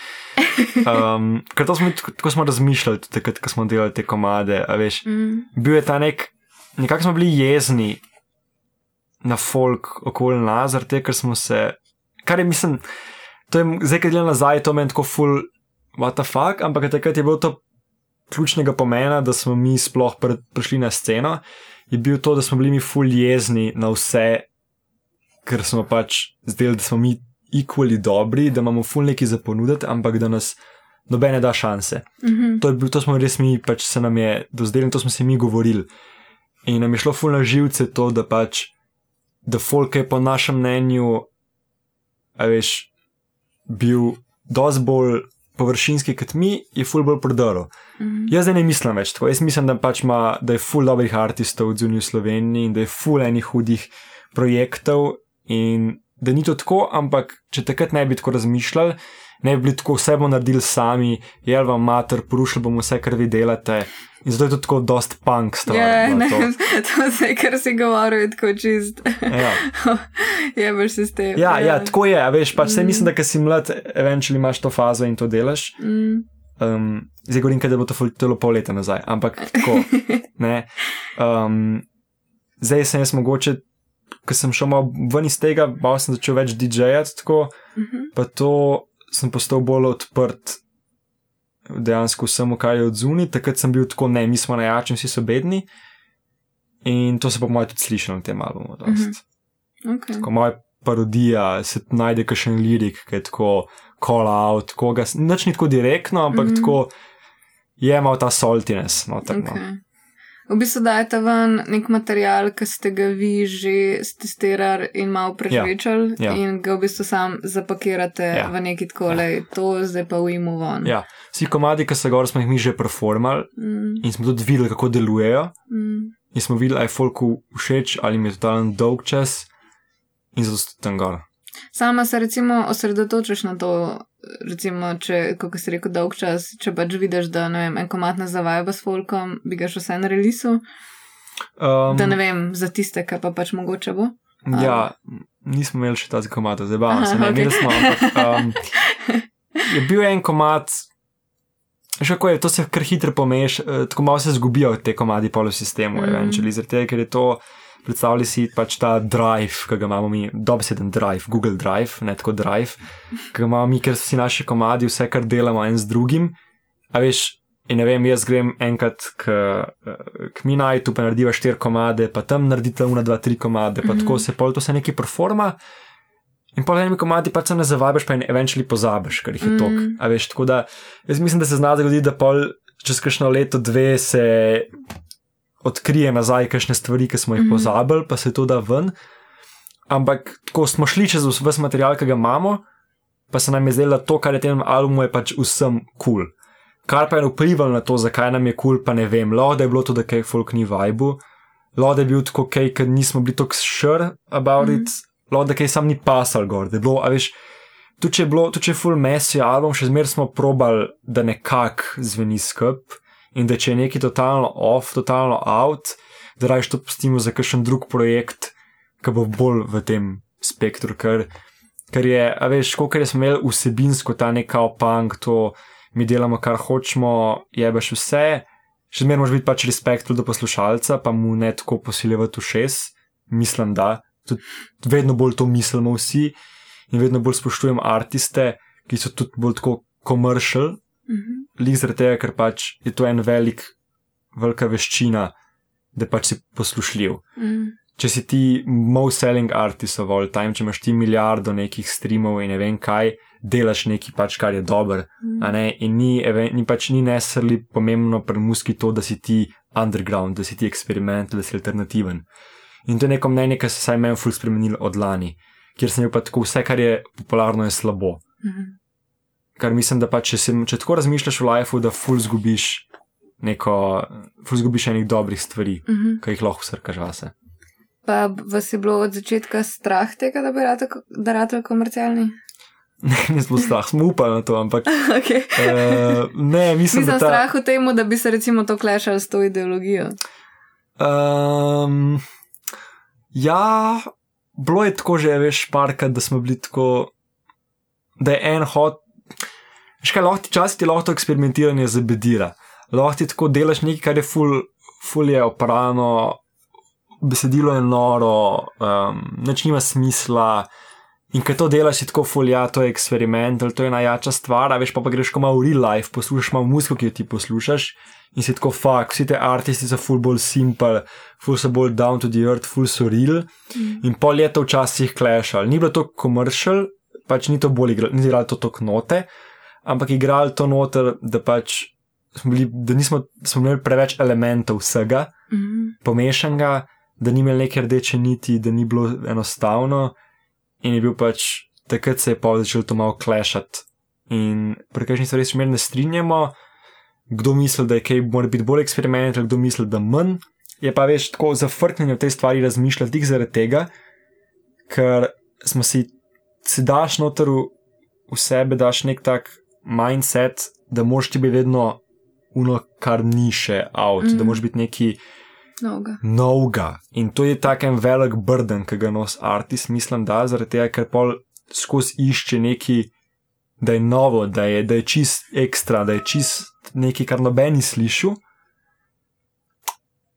S2: Um, ker to smo, tako tako smo razmišljali, tudi takrat, ko smo delali te komade. a Veš,
S1: Mm,
S2: bil je ta nek, nekako smo bili jezni na folk okoli nas, tega, ker smo se, kar je, mislim, to je zdaj, kaj gledam nazaj, to meni tako full, what the fuck, ampak takrat je bilo to ključnega pomena, da smo mi sploh pr prišli na sceno, je bil to, da smo bili mi full jezni na vse, ker smo pač zdeli, da smo mi equally dobri, da imamo full neki za ponuditi, ampak da nas nobene da šanse.
S1: mhm,
S2: To, je bil, to smo res mi, pač se nam je dozdelo in to smo si mi govorili. In nam je šlo fulno živce to, da pač, da folk je po našem mnenju, veš, bil dosti bolj površinski kot mi, je ful bolj prodoril.
S1: mhm.
S2: Jaz zdaj ne mislim več tako. Jaz mislim, da, pač ima, da je ful dobrih zunaj v Sloveniji in da je ful enih hudih projektov in da ni to tako, ampak če takrat ne bi tako razmišljali, ne bi bili tako vse bomo naredili sami, jel vam mater, porušili bomo vse, kar vi delate. In zato je to tako dost punk stvar.
S1: Ja,
S2: bila
S1: ne,
S2: to.
S1: vse, kar si govoril, je tako čist.
S2: Ja.
S1: Jebeš se s tem.
S2: Ja, ja, tako je, veš, pač mm.
S1: Mm.
S2: mislim, da ko si mlad, eventually imaš to fazo in to delaš.
S1: Mm,
S2: Um, zdaj govorim, da bo to ful- telo pol leta nazaj, ampak tako. ne. Um, zdaj sem jaz mogoče, ko sem šel malo ven iz tega, malo sem začel več DJ-jati, tako,
S1: mhm,
S2: pa to sem postal bolj odprt dejansko vsemu, kar je od zunaj. Takrat sem bil tako, ne, mi smo najjači, vsi so bedni. In to se po mojem tudi sliši na tem albumu. dost.
S1: Mhm. okay.
S2: Tako moja parodija, se najde kakšen lirik, ki je tako call out, koga, nič ni tako direktno, ampak mm
S1: Mhm.
S2: -hmm. tako je malo ta saltiness. Noter, no.
S1: Okay. V bistvu dajete ven nek material, ki ste ga vi že testirali in malo prežvečali,
S2: ja.
S1: in ga v bistvu sam zapakirate
S2: Ja.
S1: v neki takole, to zdaj pa ujmo ven.
S2: Ja. Vsi komadi, ki so gor, smo jih mi že performali
S1: Mm,
S2: in smo tudi videli, kako delujejo.
S1: mm,
S2: In smo videli, ali je folku všeč, ali jim je totalen dolg čas, in zato so tam gor.
S1: Sama se recimo osredotočiš na to, recimo, če, kako si rekel, dolg čas, če pač vidiš, da vem, en komat ne zavaja s folkom, bi ga še vse na relisu,
S2: Um,
S1: da ne vem, za tiste, ki pa pač mogoče bo.
S2: Ja, nismo imeli še ta komata, zdaj bavamo se, ne
S1: okej.
S2: imeli smo. Ampak, um, je bil en komat, še kako je, to se kar hitro pomeš, eh, tako malo se zgubijo te komadi polo sistemu,
S1: Mm.
S2: mm. eventually, zaradi tega, ker je to. Predstavljaj si pač ta drive, ki ga imamo mi, dobeseden drive, Google Drive, ne tako drive, ki ga imamo mi, ker so vsi naši komadi, vse kar delamo en z drugim. A veš, in ne vem, jaz grem enkrat k, k Minajtu, pa narediva štiri komade, pa tam naredite una, dva, tri komade, pa
S1: Mhm.
S2: mm -hmm. tako se pol to se neki performa. In pa enimi komadi pač se ne zavabiš, pa jih eventually pozabiš, ker jih je
S1: Mm.
S2: tok. A veš, tako da jaz mislim, da se zna zgoditi, da pol čez kakšno leto, dve se odkrije nazaj kakšne stvari, ki smo jih
S1: Mhm.
S2: pozabili, pa se to da ven. Ampak tako smo šli čez vse material, ki ga imamo, pa se nam je zdelo, da to, kar je v tem albumu, je pač vsem kul. Cool. Kar pa je vplivalo na to, zakaj nam je kul, cool, pa ne vem. Lahko da je bilo to, da kaj folk ni vajbu, lahko da je bil tako kaj, ker nismo bili tako sure about
S1: Mhm.
S2: it, lahko da kaj sam ni pasal gor, da je bilo, a veš. Tudi če je bilo, tudi če je full messy album, še zmeraj smo probali, da nekako zveni skup in da če je nekaj totalno off, totalno out, da rajš to pustimo za kakšen drug projekt, ki bo bolj v tem spektru, ker, ker je, a veš, koliko smo imeli vsebinsko ta neka opang, to mi delamo, kar hočemo, jebeš vse, še zmeraj moraš biti pač respekt do poslušalca, pa mu ne tako posiljevati v šest, mislim, da, tudi vedno bolj to mislimo vsi in vedno bolj spoštujem artiste, ki so tudi bolj tako komercial,
S1: Mhm.
S2: Lik zaradi tega, ker pač je to en velik, velika veščina, da pač si poslušljiv.
S1: Mm.
S2: Če si ti most selling artist of all time, če imaš ti milijardo nekih streamov in ne vem kaj, delaš nekaj pač, kar je dober. a ne, In ni, ni pač ni nesrli pomembno pri muski to, da si ti underground, da si ti eksperiment, da si alternativen. In to je neko mnenje, ki se je meni ful spremenilo od lani, kjer sem imel pa tako vse, kar je popularno, je slabo.
S1: Mhm.
S2: Kar mislim, da pa če, si, če tako razmišljaš v lifeu, da ful zgubiš neko, ful zgubiš enih dobrih stvari,
S1: Mhm.
S2: ki jih lahko srkaš vase.
S1: Pa vas je bilo od začetka strah tega, da bi rad, da rad komercialni?
S2: Ne, nismo strah, smo upali na to, ampak
S1: okay.
S2: uh, ne, mislim,
S1: Nisem
S2: ta.
S1: strah v tem, da bi se recimo to klešal s to ideologijo.
S2: Um, ja, bilo je tako že, veš, parkrat, da smo bili tako, da je en hod. Veš kaj, lahko ti časi ti lahko to eksperimentiranje zabedira. Lahko ti tako delaš nekaj, kar je ful, ful je oprano, besedilo je noro, um, nič nima smisla. In ko to delaš, je tako folija, to je eksperiment, to je najjača stvar, a veš pa, pa greš ko malo v real life, poslušaš malo muziko, ki jo ti poslušaš in si tako fuk, vsi ti artisti so full bolj simple, full so bolj down to the earth, full so real. In pol je to včasih klešal. Ni bilo to komercial, pač ni to bolj igralo, ni igralo to tok note, ampak igrali to noter, da pač smo bili, da nismo, smo imeli preveč elementov vsega,
S1: Mhm.
S2: pomešanega, da ni imel neke rdeče niti, da ni bilo enostavno. In je bil pač takrat se je pa začel to malo klešati. In pri kakšni stvari se ne strinjamo, kdo misli, da je kaj mora biti bolj eksperimentalno, kdo misli, da manj. Je pa veš tako zafrknjeno te stvari razmišljati tik zaradi tega, ker smo si, si daš noter v, v sebe, daš nek tak mindset, da moraš ti biti vedno uno, kar ni še out, mm. da
S1: Mhm.
S2: moraš biti neki
S1: Mnogo.
S2: novega. In to je tak en velik burden, ki ga nos artist, mislim, da zaradi tega, ker pol skozi išče neki, da je novo, da je, da je čist ekstra, da je čist nekaj, kar nobeni slišal.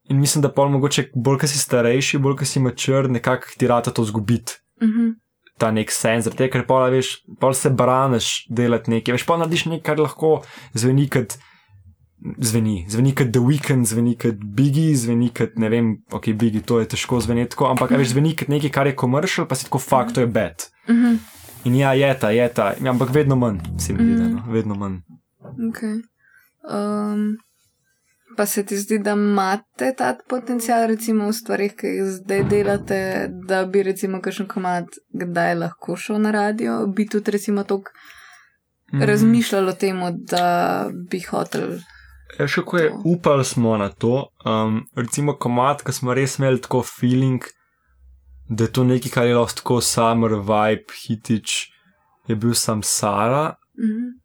S2: In mislim, da pol mogoče, bolj ko si starejši, bolj ko si mačr, nekako ti rata to zgubiti.
S1: Mhm.
S2: Ta nek sens, zaradi tega, ker pol, veš, pol se braniš delati nekaj, veš, pa narediš nekaj, kar lahko zveni kot zveni, zveni kot The Weeknd, zveni kot Biggie, zveni kot ne vem, ok, Biggie, to je težko zveneti tako, ampak a veš, zveni kot nekaj, kar je komercial, pa si tako fakt, to je bed.
S1: Mhm.
S2: In ja, je ta, je ta, ampak vedno manj, se mi zdi, da, no, vedno manj.
S1: Okay. Um, pa se ti zdi, da imate ta potencial, recimo v stvarih, ki jih zdaj delate, da bi recimo kakšen komat kdaj lahko šel na radio, bi tudi recimo tok
S2: Mhm.
S1: razmišljalo o tem, da bi hotel.
S2: Ja, še ko je upali smo na to, um, recimo komat, ki smo res imeli tako feeling, da je to nekaj, kar je lahko tako summer vibe, hitič, je bil sam Sara,
S1: Mhm.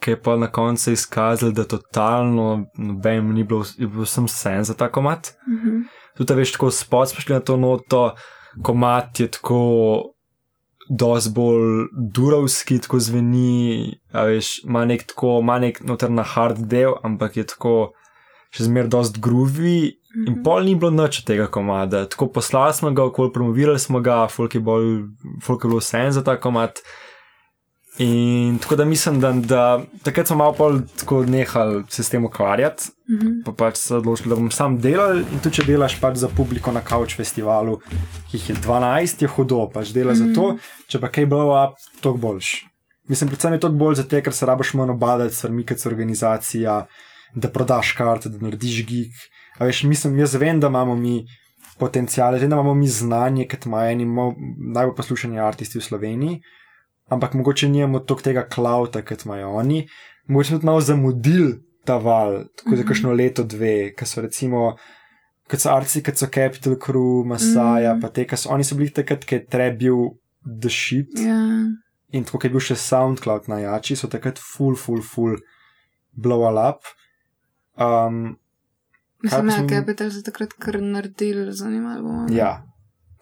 S2: Ki je pa na koncu izkazal, da totalno noben ni bilo, je bil sem sen za ta komat.
S1: Mhm.
S2: Tudi, a veš, tako spod smo šli na to noto, komat je tako. Dosti bolj durovski, tako zveni, veš, ima nek tako, ima nek noter na hard del, ampak je tako še zmeraj dosti groovy. In pol ni bilo nič tega komada. Tako poslali smo ga, okoli promovirali smo ga, folk je, bolj, folk je bilo vse za ta komad. In tako da mislim, da, da takrat smo malo pol tako nehali se s tem ukvarjati,
S1: Mhm.
S2: pa pač se odločili, da bom sam delal in tudi če delaš pač za publiko na Couch festivalu, ki jih je 12, je hudo, pač dela za to, če pa kaj blow up, toliko boljš. Mislim, predvsem je to bolj zato, ker se rabaš manj obadati, stvarmi, kot so organizacija, da prodaš karte, da narediš gig. A veš, mislim, jaz vem, da imamo mi potencijale, vem, da imamo mi znanje, kot imajo eni najbolj poslušani artisti v Sloveniji, ampak mogoče nimamo toliko tega klauta, kot imajo oni. Mogoče smo tudi malo zamudili ta val, tako za
S1: Mhm.
S2: kakšno leto, dve, ki so recimo. Kot so arci, kot so Capital Crew, Masaja,
S1: Mhm.
S2: pa te, ki so oni so bili takrat, ki je treb bil the shit.
S1: Ja.
S2: In tako, kot je bil še SoundCloud najjači, so takrat full, full, full blow up. Um,
S1: Mislim, da je
S2: smo-
S1: Capital za takrat kar naredil, zanimivo. bomo.
S2: ja,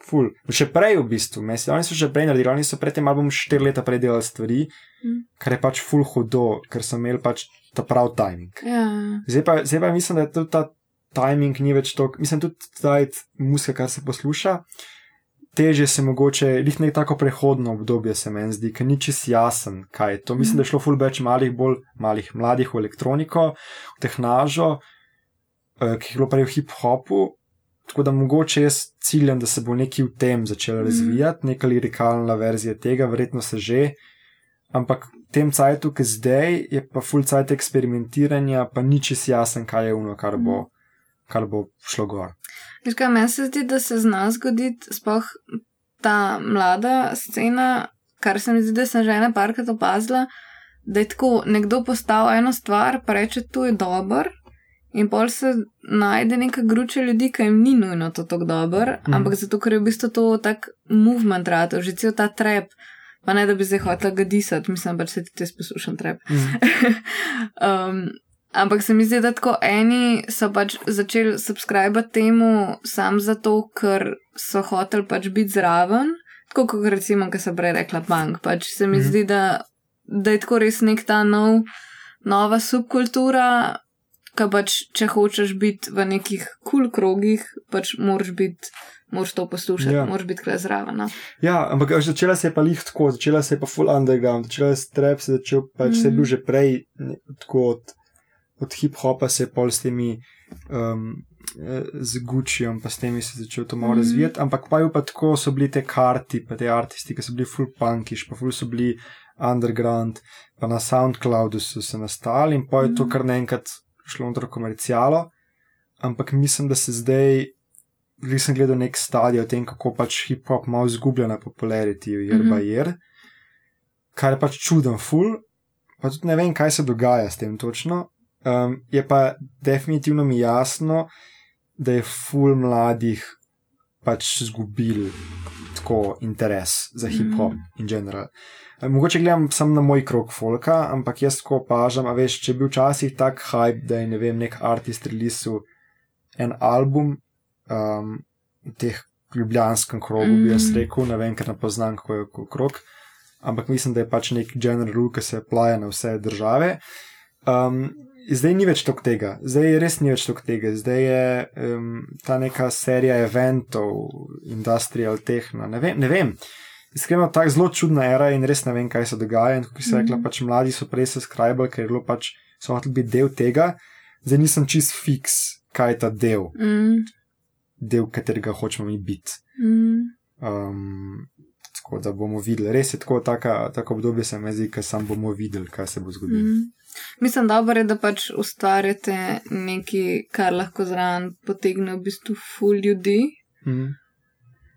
S2: full. Še prej v bistvu, mesec, oni so že prej naredili, oni so pred tem albumom štiri leta prej delali stvari,
S1: Mm.
S2: kar je pač full hudo, ker so imeli pač ta prav timing.
S1: Ja.
S2: Zdaj pa, zdaj pa mislim, da je tudi ta timing ni več to, mislim tudi zdaj muska, kar se posluša. Teže se mogoče, jih nek tako prehodno obdobje se meni zdi, ker ni čist jasen, kaj je to. Mislim, da je šlo ful več malih, bolj malih mladih v elektroniko, v tehnažo, eh, ki je bilo prej v hip-hopu. Tako da mogoče jaz ciljam, da se bo nekaj v tem začelo razvijati, neka lirikalna verzija tega, verjetno se že. Ampak v tem cajtu, ki zdaj je pa full cajt eksperimentiranja, pa ni čist jasen, kaj je uno, kar bo, kar bo šlo gor.
S1: Veš kaj, meni se zdi, da se zna zgoditi, sploh ta mlada scena, kar se mi zdi, da sem že ena parkrat opazila, da je tako nekdo postal eno stvar, pa reče, to je dober. In pol se najde neka gruča ljudi, ki jim ni nujno to tako dober, mm. ampak zato, ker je v bistvu to tak movement rado, že cel ta trep, pa ne da bi zdaj hotel ga disati, mislim, pač se ti te poslušam trep. Mm. um, ampak se mi zdi, da tako eni so pač začeli subskrbati temu sam zato, ker so hotel pač biti zraven, tako kot recimo, kar sem prej rekla, punk. Pač se mi mm. zdi, da, da je tako res nek ta nov, nova subkultura ki pač, če hočeš biti v nekih kul cool krogih, pač moraš biti. Moraš to poslušati, ja. moraš biti kle zraven. No?
S2: Ja, ampak začela se je pa lih tako, začela se je pa full underground, začela se je strep, se začel pač mm. se je bil že prej tako od, od hip-hopa, se je pol s temi um, z Gucciom, pa s temi se je začel to malo mm. razvijati, ampak pa je pa tako, so bili te karti, pa te artisti, ki so bili full punkish, pa full so bili underground, pa na SoundCloudu so se nastali in pa je mm. to kar naenkrat šlo noter komercijalo, ampak mislim, da se zdaj, zdaj sem gledal nek stadij o tem, kako pač hip-hop malo izgublja na popularity, jer pa jer, kar je pač čuden, ful, pa tudi ne vem, kaj se dogaja s tem točno. Um, je pa definitivno mi jasno, da je ful mladih pač izgubil tako interes za hip-hop mm. in general. Mogoče gledam samo na moj krok folka, ampak jaz tako opažam, a veš, če bi včasih tak hype, da je ne vem, nek artist releasal en album um, v teh ljubljanskem krogu, mm. bi jaz mm. rekel, ne vem, ker ne poznam, kako je krok, ampak mislim, da je pač nek general rule, ki se plaja na vse države. Um, zdaj ni več tok tega, zdaj res ni več tok tega, zdaj je um, ta neka serija eventov, industrial techno, ne vem. Ne vem. Iskreno, tako zelo čudna era in res ne vem, kaj se dogaja. In kot si rekla, mm. pač mladi so prej se skrajbali, ker je bilo pač so hoteli biti del tega, zdaj nisem čist fiks, kaj je ta del, mm. del, katerega hočemo mi biti. Mm. Um, tako da bomo videli. Res je tako, tako obdobje se mi zdi, ker sam bomo videli, kaj se bo zgodilo. Mm.
S1: Mislim, da je, da pač ustvarjate nekaj, kar lahko zraven potegne v bistvu ful ljudi. Mm.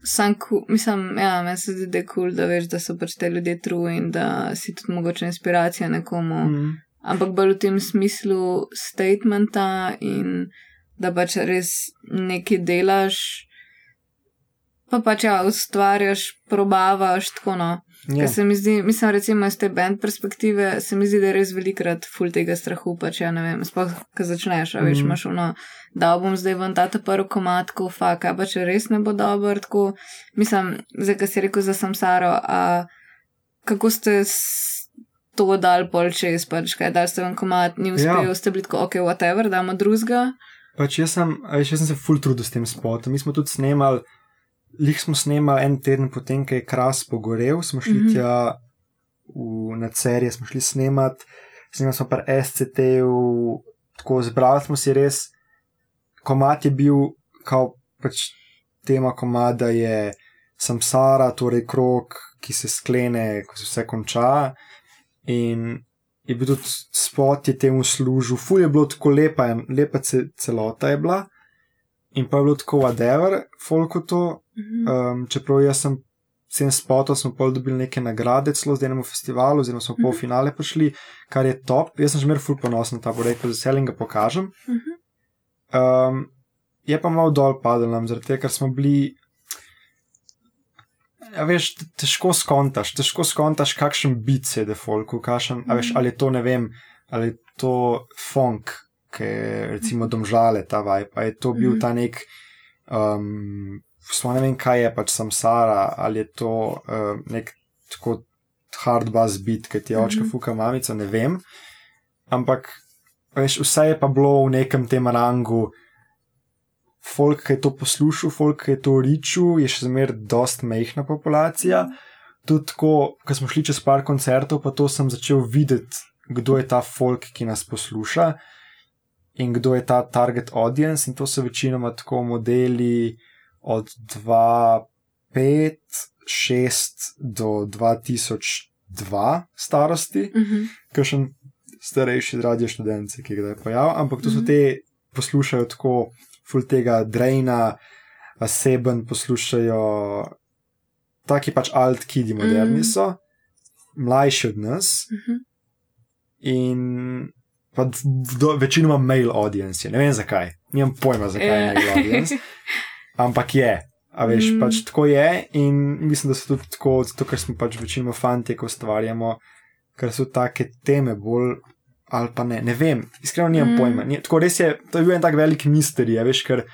S1: Sam, mislim, ja, meni se zdi, da je kul, cool, da veš, da so pač te ljudje truji in da si tudi mogoče inspiracija nekomu. Mm. Ampak bolj v tem smislu statementa in da pač res nekaj delaš, pa pač ja, ustvarjaš, probavaš tako no. Ja. Se mi zdi, mislim, recimo iz te bend perspektive, se mi zdi, da je res velikrat ful tega strahu, pač ja, ne vem, sploh, ko začneš, a veš, mm. imaš ono, da bom zdaj ven ta prvi komat, ko faka, pa če res ne bo dober, tako, mislim, zdaj, kaj si rekel za samsaro, a kako ste to dal pol čez, pač kaj, dal ste ven komat, ni uspel, ja. ste bili tako, ok, whatever, damo drugega.
S2: Pač jaz sem, jaz sem se ful trudil s tem spotom, mi smo tudi snemali. Lih smo snemali en teden potem, ko je kras pogorel, smo šli mm -hmm. tja v, na Cerje, smo šli snemati, snemali smo pa SCT, v, tako zbrali smo si res. Komat je bil, kao pač tema komada je samsara, torej krok, ki se sklene, ko se vse konča. In je bil tudi spot, je temu služil, fu je bilo tako lepa, lepa celota je bila. In pa je bilo tako, whatever, folko to. Um, čeprav jaz sem vsem spotom, smo pol dobili neke nagrade, celo zdaj na festivalu, oziroma smo pol finale prišli, kar je top. Jaz sem že mer ful ponosen na ta projekt, se veselim ga pokažem. Um, je pa malo dol padel nam, zaradi tega, ker smo bili. Ja, veš, težko skontaš, težko skontaš, kakšen bit se je defolku, kakšen, a veš, ali je to ne vem, ali je to funk, ki je recimo domžale ta vibe, ali je to bil ta nek. Um, Sploh ne vem, kaj je pač samsara, ali je to uh, nek tako hard buzz bit, ki ti je očka -hmm. fuka mamica, ne vem. Ampak veš, vse je pa bilo v nekem tem rangu. Folk, ki je to poslušal, folk, ki je to ričil, je še zmeraj dost mehna populacija. Tudi tako, ko smo šli čez par koncertov, pa to sem začel videti, kdo je ta folk, ki nas posluša in kdo je ta target audience. In to so večinoma tako modeli od 2005, 6 do 2002 starosti, uh -huh. ki še starejši radio študenti, ki ga je pojavil, ampak to so uh -huh. te, poslušajo tako, ful tega Drejna, Seben poslušajo. taki pač alt kidi, moderni
S1: Mm.
S2: so, mlajši od nas
S1: Mhm.
S2: in pa do- večinoma mail audience. je. Ne vem zakaj, nimam pojma, zakaj je mail audience, ampak je. A veš,
S1: Mm.
S2: mm. pač tako je in mislim, da so tudi tako, zato ker smo pač večinoma fanti, ko ustvarjamo, ker so take teme bolj. Ali pa ne, ne vem, iskreno nimam
S1: Mm.
S2: mm. pojma. Ni, tako res je, to je bil en tak velik misterij, veš, ker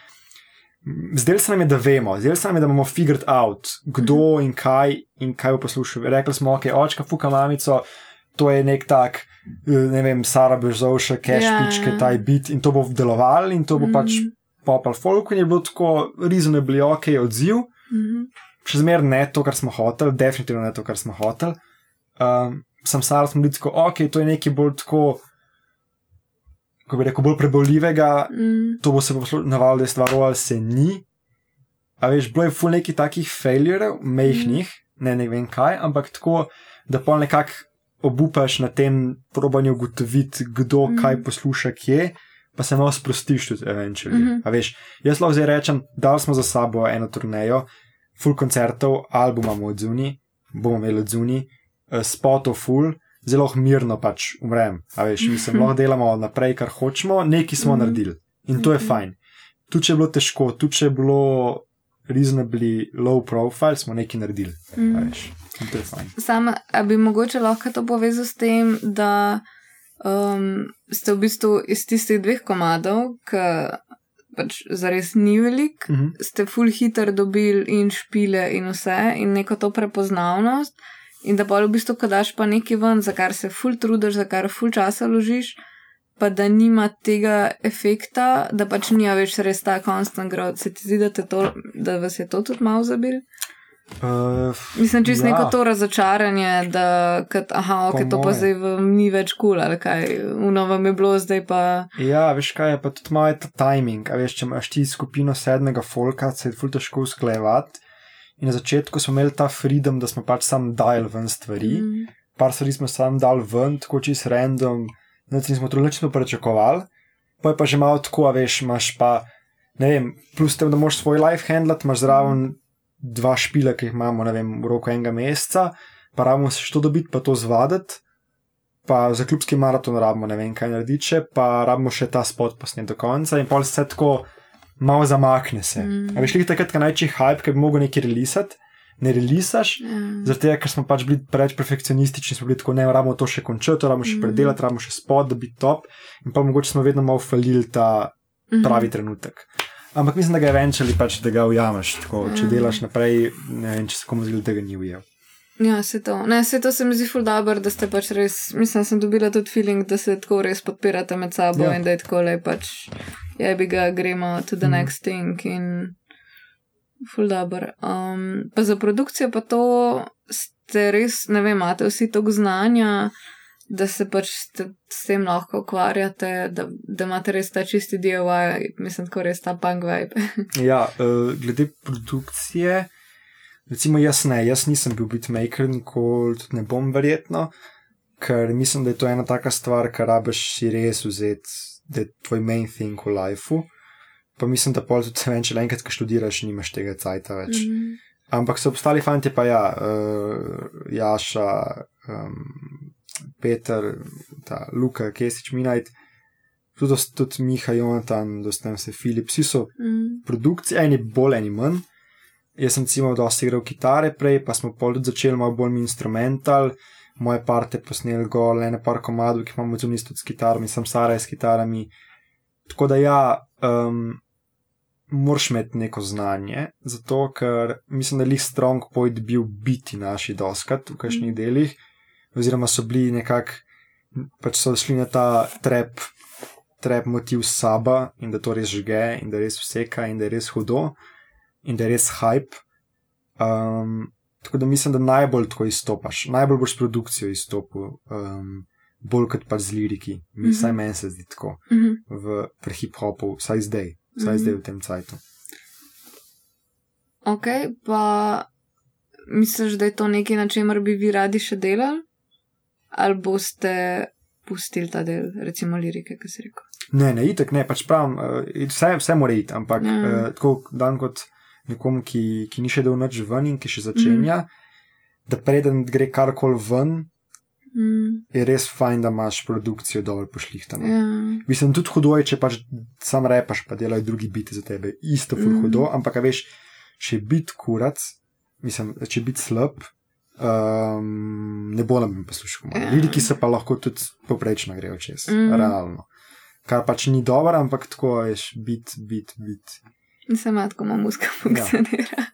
S2: zdaj se nam je, da vemo, zdaj se nam je, da imamo figured out, kdo in kaj in kaj bo poslušal. Rekli smo, ok, očka, fuka mamico, to je nek tak, eh, ne vem, Sara Bežovša, cash
S1: Ja,
S2: ja. taj bit in to bo delovalo in to bo mm. pač
S1: Mhm.
S2: popal folk in je bilo tako reasonably ok odziv.
S1: Mhm.
S2: Še zmeraj ne to, kar smo hoteli, definitivno ne to, kar smo hoteli. Um, sem Sara smo bili tako, ok, to je nekaj bolj tako, kako bi rekel, bolj preboljivega,
S1: Mhm.
S2: to bo se pa navalo, da je stvar, ali se ni. A veš, bilo je ful nekih takih failurov, mehkih, ne, ne vem kaj, ampak tako, da pa nekako obupaš na tem probanju ugotoviti, kdo
S1: Mhm.
S2: mm. kaj posluša, kje, pa se malo sprostiš tudi, eventually.
S1: Mhm.
S2: Mm -hmm. A veš, jaz lahko zdaj rečem, dal smo za sabo eno turnejo, full koncertov, album imamo od zuni, bomo imeli od zuni, eh, spotov full. Zelo mirno pač umrem, a veš, mi se lahko delamo naprej, kar hočemo, nekaj smo
S1: Mhm.
S2: naredili in to je
S1: Mhm.
S2: fajn. Tu če je bilo težko, tu če je bilo reasonably low profile, smo nekaj naredili. a
S1: Mhm. Sam, bi mogoče lahko to povezal s tem, da um, ste v bistvu iz tistih dveh komadov, ki pač zares ni velik,
S2: Mhm.
S1: ste full hiter dobili in špile in vse in neko to prepoznavnost. In da pa v bistvu, ko daš pa nekaj ven, za kar se full trudiš, za kar full časa ložiš, pa da nima tega efekta, da pač ni več res ta konstant grad. Se ti zdi, da, to, da vas je to tudi malo zabil?
S2: Uh,
S1: Mislim, čist
S2: Ja.
S1: neko to razočaranje, da kad, aha, ok,
S2: Po
S1: to pa zdaj vam ni več kul, cool, ali kaj, v novem je bilo, zdaj pa.
S2: ja, veš kaj je pa tudi malo je ta timing. A veš, če imaš ti skupino sedmega folka, se je ful težko usklejevati. In na začetku smo imeli ta freedom, da smo pač sam dajali ven stvari.
S1: Mm.
S2: par stvari smo sam dal ven, tako čist random, nič nismo trudili, nič smo pričakovali. Pa je pa že malo tako, a veš, imaš pa, ne vem, plus tem, da moraš svoj life handlat, imaš zraven dva špila, ki jih imamo, ne vem, v roku enega meseca, pa rabimo se što dobiti, pa to zvaditi. Pa za klubski maraton rabimo ne vem kaj narediti, še, pa rabimo še ta spot posnet do konca in pol se tako malo zamakne se.
S1: Mm.
S2: Mm. A veš, li takrat, ko največji hype, ki bi mogel nekaj relisati, ne relisaš,
S1: Ja.
S2: Zaradi tega, ker smo pač bili preveč perfekcionistični, smo bili tako, ne, rabimo to še končati, rabimo še
S1: Mhm.
S2: predelati, rabimo še spod, da bi top. In pa mogoče smo vedno malo falili ta
S1: Mhm.
S2: pravi trenutek. Ampak mislim, da ga eventually pač da ga ujameš. Tako, če
S1: Ja.
S2: delaš naprej, ne vem, če se komu zdi, da ga ni ujel.
S1: Ja, se to. Ne, se to se mi zdi ful dobro, da ste pač res, mislim, sem dobila tudi feeling, da se tako res podpirate med sabo
S2: Ja.
S1: in da je tako le pač, je bi ga, gremo to the mm. next thing in ful dobro. Um, pa za produkcijo pa to ste res, ne vem, imate vsi toliko znanja, da se pač s tem lahko ukvarjate, da, da imate res ta čisti DIY, mislim, tako res ta punk vibe.
S2: Ja, uh, glede produkcije, recimo jaz ne, jaz nisem bil beatmaker, nikoli tudi ne bom verjetno, ker mislim, da je to ena taka stvar, kar rabiš si res vzeti, da je tvoj main thing v lifeu. Pa mislim, da pol tudi vem, če le enkrat, ko študiraš, nimaš tega cajta več. Mm.
S1: Mhm.
S2: Ampak so obstali fanti, pa ja, uh, Jaša, um, Peter, ta Luka, Kesič, Minajt, tudi, tudi Miha, Jonathan, dostem se Filip, vsi so
S1: Mhm.
S2: produkcije, eni bolj, eni manj. Jaz sem recimo dosti igral kitare prej, pa smo pol tudi začeli malo bolj instrumental, moje parte posnel gol, ene par komadov, ki imamo zunaj tudi s kitarami, sem Sara s kitarami. Tako da ja, um, moraš imeti neko znanje, zato ker mislim, da je lih strong point bil biti naši doskrat v kakšnih delih, oziroma so bili nekako, pač so šli na ta trap, trap motiv saba in da to res žge in da res vseka in da je res hudo in da je res hype. Um, tako da mislim, da najbolj tako izstopaš, najbolj boš s produkcijo izstopil, um, bolj kot pa z liriki. Mi,
S1: Mhm.
S2: Vsaj meni se zdi tako
S1: Mhm.
S2: v, v hip-hopu, vsaj zdaj, vsaj
S1: Mhm.
S2: zdaj v tem cajtu.
S1: Ok, pa misliš, da je to nekaj, na čemer bi vi radi še delali? Ali boste pustili ta del, recimo lirike, ki si rekel?
S2: Ne, ne, itek ne, pač pravim, uh, vse, vse mora iti, ampak
S1: Ja.
S2: uh, tako dan kot
S4: nekomu, ki, ki ni še dal noč ven in ki še začenja, mm. da preden gre karkoli ven,
S1: Mm.
S4: je res fajn, da imaš produkcijo dobro pošlihtano.
S1: Ja.
S4: Mislim, tudi hudo je, če pač sam repaš, pa delajo drugi biti za tebe. Isto
S1: Mhm.
S4: hudo, ampak veš, če biti kurac, mislim, če biti slab, um, ne bo nam poslušal.
S1: Ja.
S4: Ljudje, ki se pa lahko tudi poprečno grejo čez,
S1: Mhm.
S4: realno. Kar pač ni dobro, ampak tako veš, biti, biti, biti.
S1: Ima tako muska funkcionira.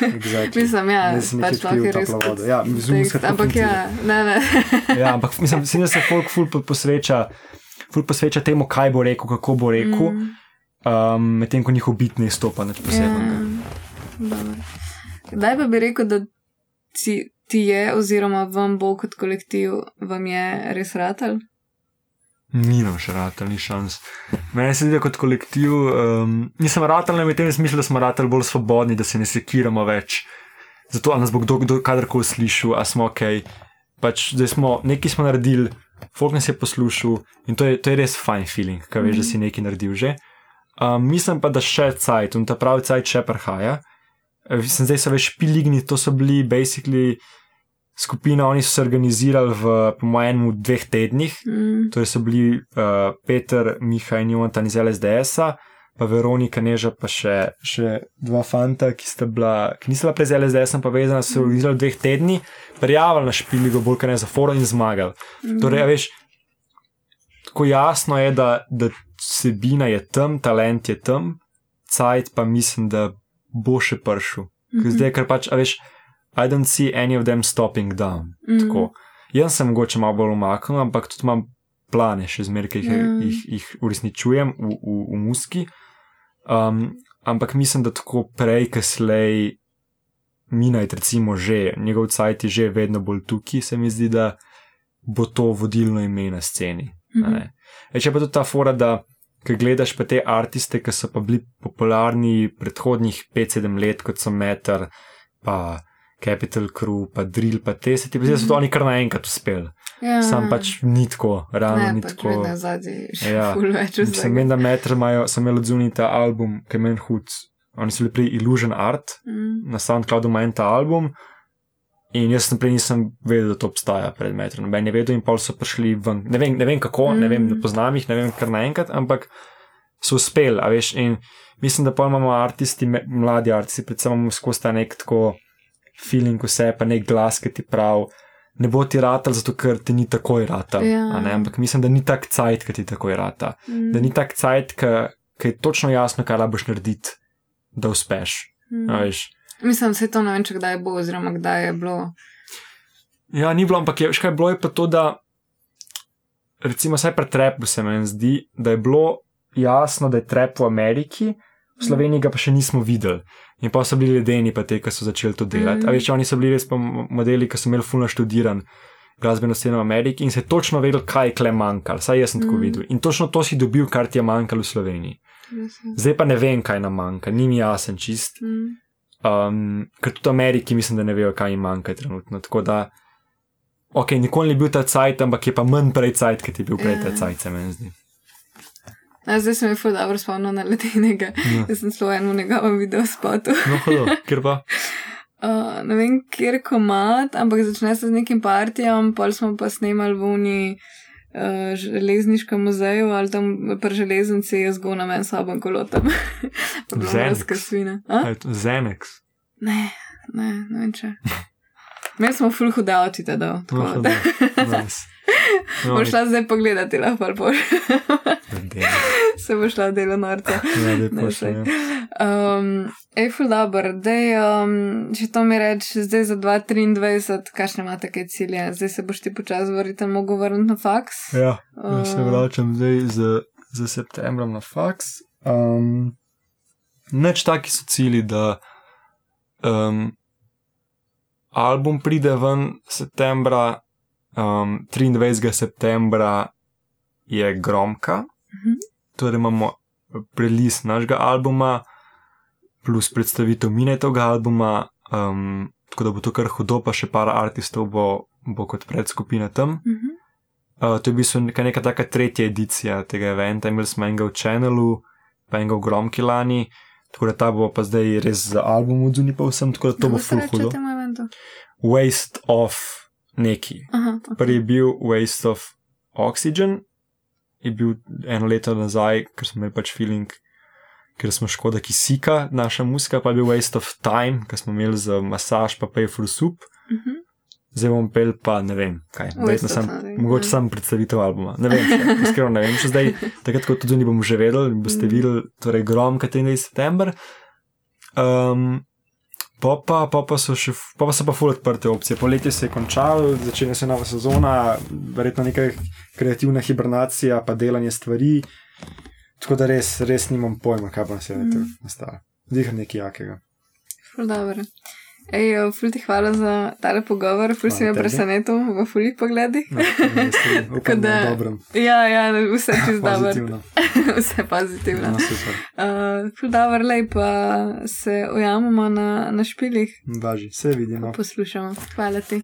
S4: Exactly.
S1: Mislim, ja,
S4: Ne sem
S1: pač lahko je res
S4: vodo. Ja, muska
S1: tekst, ampak ja, ne, ne.
S2: Ja, ampak mislim, mislim, da se folk ful po- posveča, ful posveča temu, kaj bo rekel, kako bo rekel,
S1: Mm.
S2: um, medtem ko njihov bit ne izstopa nič posebnega.
S1: Ja, dobro. Kdaj pa bi rekel, da ti, ti je, oziroma vam bo kot kolektiv, vam je res ratal?
S2: Ni nam še ratal, ni šans. Meni se zdi, da kot kolektiv, um, nisem ratal na tem smislu, da smo ratali bolj svobodni, da se ne sekiramo več. Zato, nas bo kdo, kdo kadarkoli slišal, a smo ok. Pač, zdaj smo, nekaj smo naredili, folk nas je poslušal in to je, to je res fajn feeling, kaj veš, da si nekaj naredil že. Um, mislim pa, da še cajt, in ta pravi cajt še prihaja. Eh, Mislim, zdaj so več piligni, to so bili basically skupina, oni so se organizirali v, po mojem, dveh tednih.
S1: Mm.
S2: Torej so bili uh, Peter, Miha in Jonathan iz LSDS-a, pa Veronika Neža, pa še, še dva fanta, ki, sta bila, ki niso bila prej z LSDS-om povezana, so se organizirali v dveh tednih, prijavili na špiligo, bolj kot ne za forum in zmagali.
S1: Mm.
S2: Torej, veš, tako jasno je, da, da sebina je tam, talent je tam, cajt pa mislim, da bo še pršel.
S1: Mhm.
S2: Ker Zdaj, ker pač, a veš, I don't see any of them stopping down.
S1: Mhm.
S2: Tako. Jaz sem mogoče malo bolj umaknjen, ampak tudi imam plane, še zmeraj, ki jih,
S1: Ja.
S2: jih, jih uresničujem v, v, v muski. Um, ampak mislim, da tako prej, kaslej, minajt, recimo, že njegov cajt je že vedno bolj tukaj, se mi zdi, da bo to vodilno ime na sceni. a
S1: Mhm.
S2: ne. E, če pa tudi ta fora, da ko gledaš pa te artiste, ki so pa bili popularni predhodnih 5-7 let, kot so Meter, pa Capital Crew, pa Drill, pa te, se ti zdi, da so to oni kar naenkrat uspeli.
S1: Ja.
S2: Sam pač ni tako, realno
S1: ne,
S2: ni
S1: pač
S2: tako.
S1: vedno zadnji, še
S2: Ja.
S1: ful več
S2: Sem
S1: vsega.
S2: vem, da Meter imajo, sem imel odzunil ta album, ki je meni hud. Oni so bili pri Illusion Art,
S1: Mm.
S2: na SoundCloudu ima en ta album. In jaz sem prej nisem vedel, da to obstaja pred metrom. Noben je vedel, in pol so prišli ven. Ne vem, ne vem kako, mm. ne vem,
S1: Mm.
S2: ne poznam jih, ne vem kar naenkrat, ampak so uspeli, a veš. In mislim, da pa imamo artisti, me- mladi artisti, predvsem imamo skozi ta nek tako feeling vse, pa nek glas, ki ti prav. Ne bo ti ratal, zato ker ti ni takoj ratal.
S1: Ja.
S2: Ampak mislim, da ni tak cajt, ki ti takoj rata.
S1: Mm.
S2: Da ni tak cajt, ki je točno jasno, kaj rabiš narediti, da uspeš.
S1: Mm.
S2: a veš.
S1: Mislim, se to ne vem, če kdaj bo, oziroma kdaj je bilo.
S2: Ja, ni bilo, ampak je, veš kaj, bilo je pa to, da recimo vsaj pri trepu se meni zdi, da je bilo jasno, da je trep v Ameriki, v Sloveniji ga pa še nismo videli. In pa so bili ledeni, pa te, ki so začeli to delati.
S1: Mhm.
S2: A veš, oni so bili res pa mo- modeli, ki so imeli fulno študiran glasbeno sceno v Ameriki in se je točno vedel, kaj je kle manjkalo. Saj jaz sem tako
S1: Mhm.
S2: videl. In točno to si dobil, kar ti je manjkalo v Sloveniji. Zdaj pa ne vem, kaj nam manjka, ni mi jasen čist.
S1: Mm.
S2: Um, ker tudi v Ameriki mislim, da ne vejo, kaj jim manjka trenutno. Tako da, ok, nikoli ni bil ta cajt, ampak je pa manj prej cajt, kot je bil prej ta
S1: Ja.
S2: cajt, se meni zdi.
S1: A, zdaj sem jih ful dobro spomnil na ledenega.
S2: Ja.
S1: Jaz sem šlo eno njegovem video spotu.
S2: No, hodo, ker pa.
S1: Uh, ne vem, kjer komat, ampak začne se z nekim partijam, pol smo pa snemali v uni uh, železniškem muzeju ali tam pri železnici je zgona men soben kolotem.
S2: Xenex.
S1: svina.
S2: Zenex.
S1: Ne, ne, ne vem če. Imeli smo full hude avti tada.
S2: No,
S1: tako da-
S2: Nice. No,
S1: Bo šla zdaj pogledati, lahko pa boš. Se bo šla delo norca.
S2: Ja, pošlji,
S1: saj.
S2: ja.
S1: Um, Eiffel Dabr, dej, um, če to mi reč, zdaj za 2023, kakšne imate kaj cilje? Zdaj se boš ti počasi vrniti, mogo vrniti na faks?
S2: Ja, jaz se
S1: Uh,
S2: vračam zdaj z, z septembrom na faks. Um, Neč taki so cili, da um, album pride ven septembra, um, 23. septembra je Gromka,
S1: Mhm.
S2: torej imamo prelis našega albuma, plus predstavitev minetovega albuma, um, tako da bo to kar hudo, pa še par artistov bo, bo kot predskupina tam.
S1: Mhm.
S2: Uh, to je v bistvu neka, neka taka tretja edicija tega eventa. Imeli smo enega v Channelu, pa enega v Gromki lani, Tako da ta bo pa zdaj res za album od Zuni, pa vsem, tako da to bo
S1: Kako se
S2: full
S1: reče
S2: hudo.
S1: temu eventu?
S2: Waste of neki.
S1: Aha, ok.
S2: Prvi je bil Waste of Oxygen, je bil eno leto nazaj, ker smo imeli pač feeling, ker smo škoda kisika, naša muska, pa je bil Waste of Time, ker smo imeli za masaž, pa Pay for Soup.
S1: Mhm.
S2: Zdaj bom pel, pa ne vem, kaj. Verjetno Sam,
S1: Time,
S2: mogoče
S1: ja.
S2: sam predstavitev albuma. Ne vem, iskreno ne vem, če zdaj, takrat, ko tudi ni bomo že vedeli, boste
S1: Mm.
S2: videli, torej grom, kaj 23. september. Um, Pa pa, pa, pa, so še, pa, pa so pa ful odprte opcije. Poletje se je končalo, začne se nova sezona, verjetno neka kreativna hibernacija, pa delanje stvari. Tako da res, res nimam pojma, kaj bo na svetu
S1: Mm.
S2: nastalo. Zdiha nekaj jakega.
S1: Ful dobro. Ej, jo, ful ti hvala za tale pogovor, ful si me presenetil v fulih pogledih.
S2: No, upam, da je dobrem.
S1: Ja, ja, vse čez dobro. Vse pozitivno.
S2: No, super.
S1: Uh, ful dobro, lej pa se ujamemo na, na špilih,
S2: Važi, se vidimo.
S1: poslušamo. Hvala ti.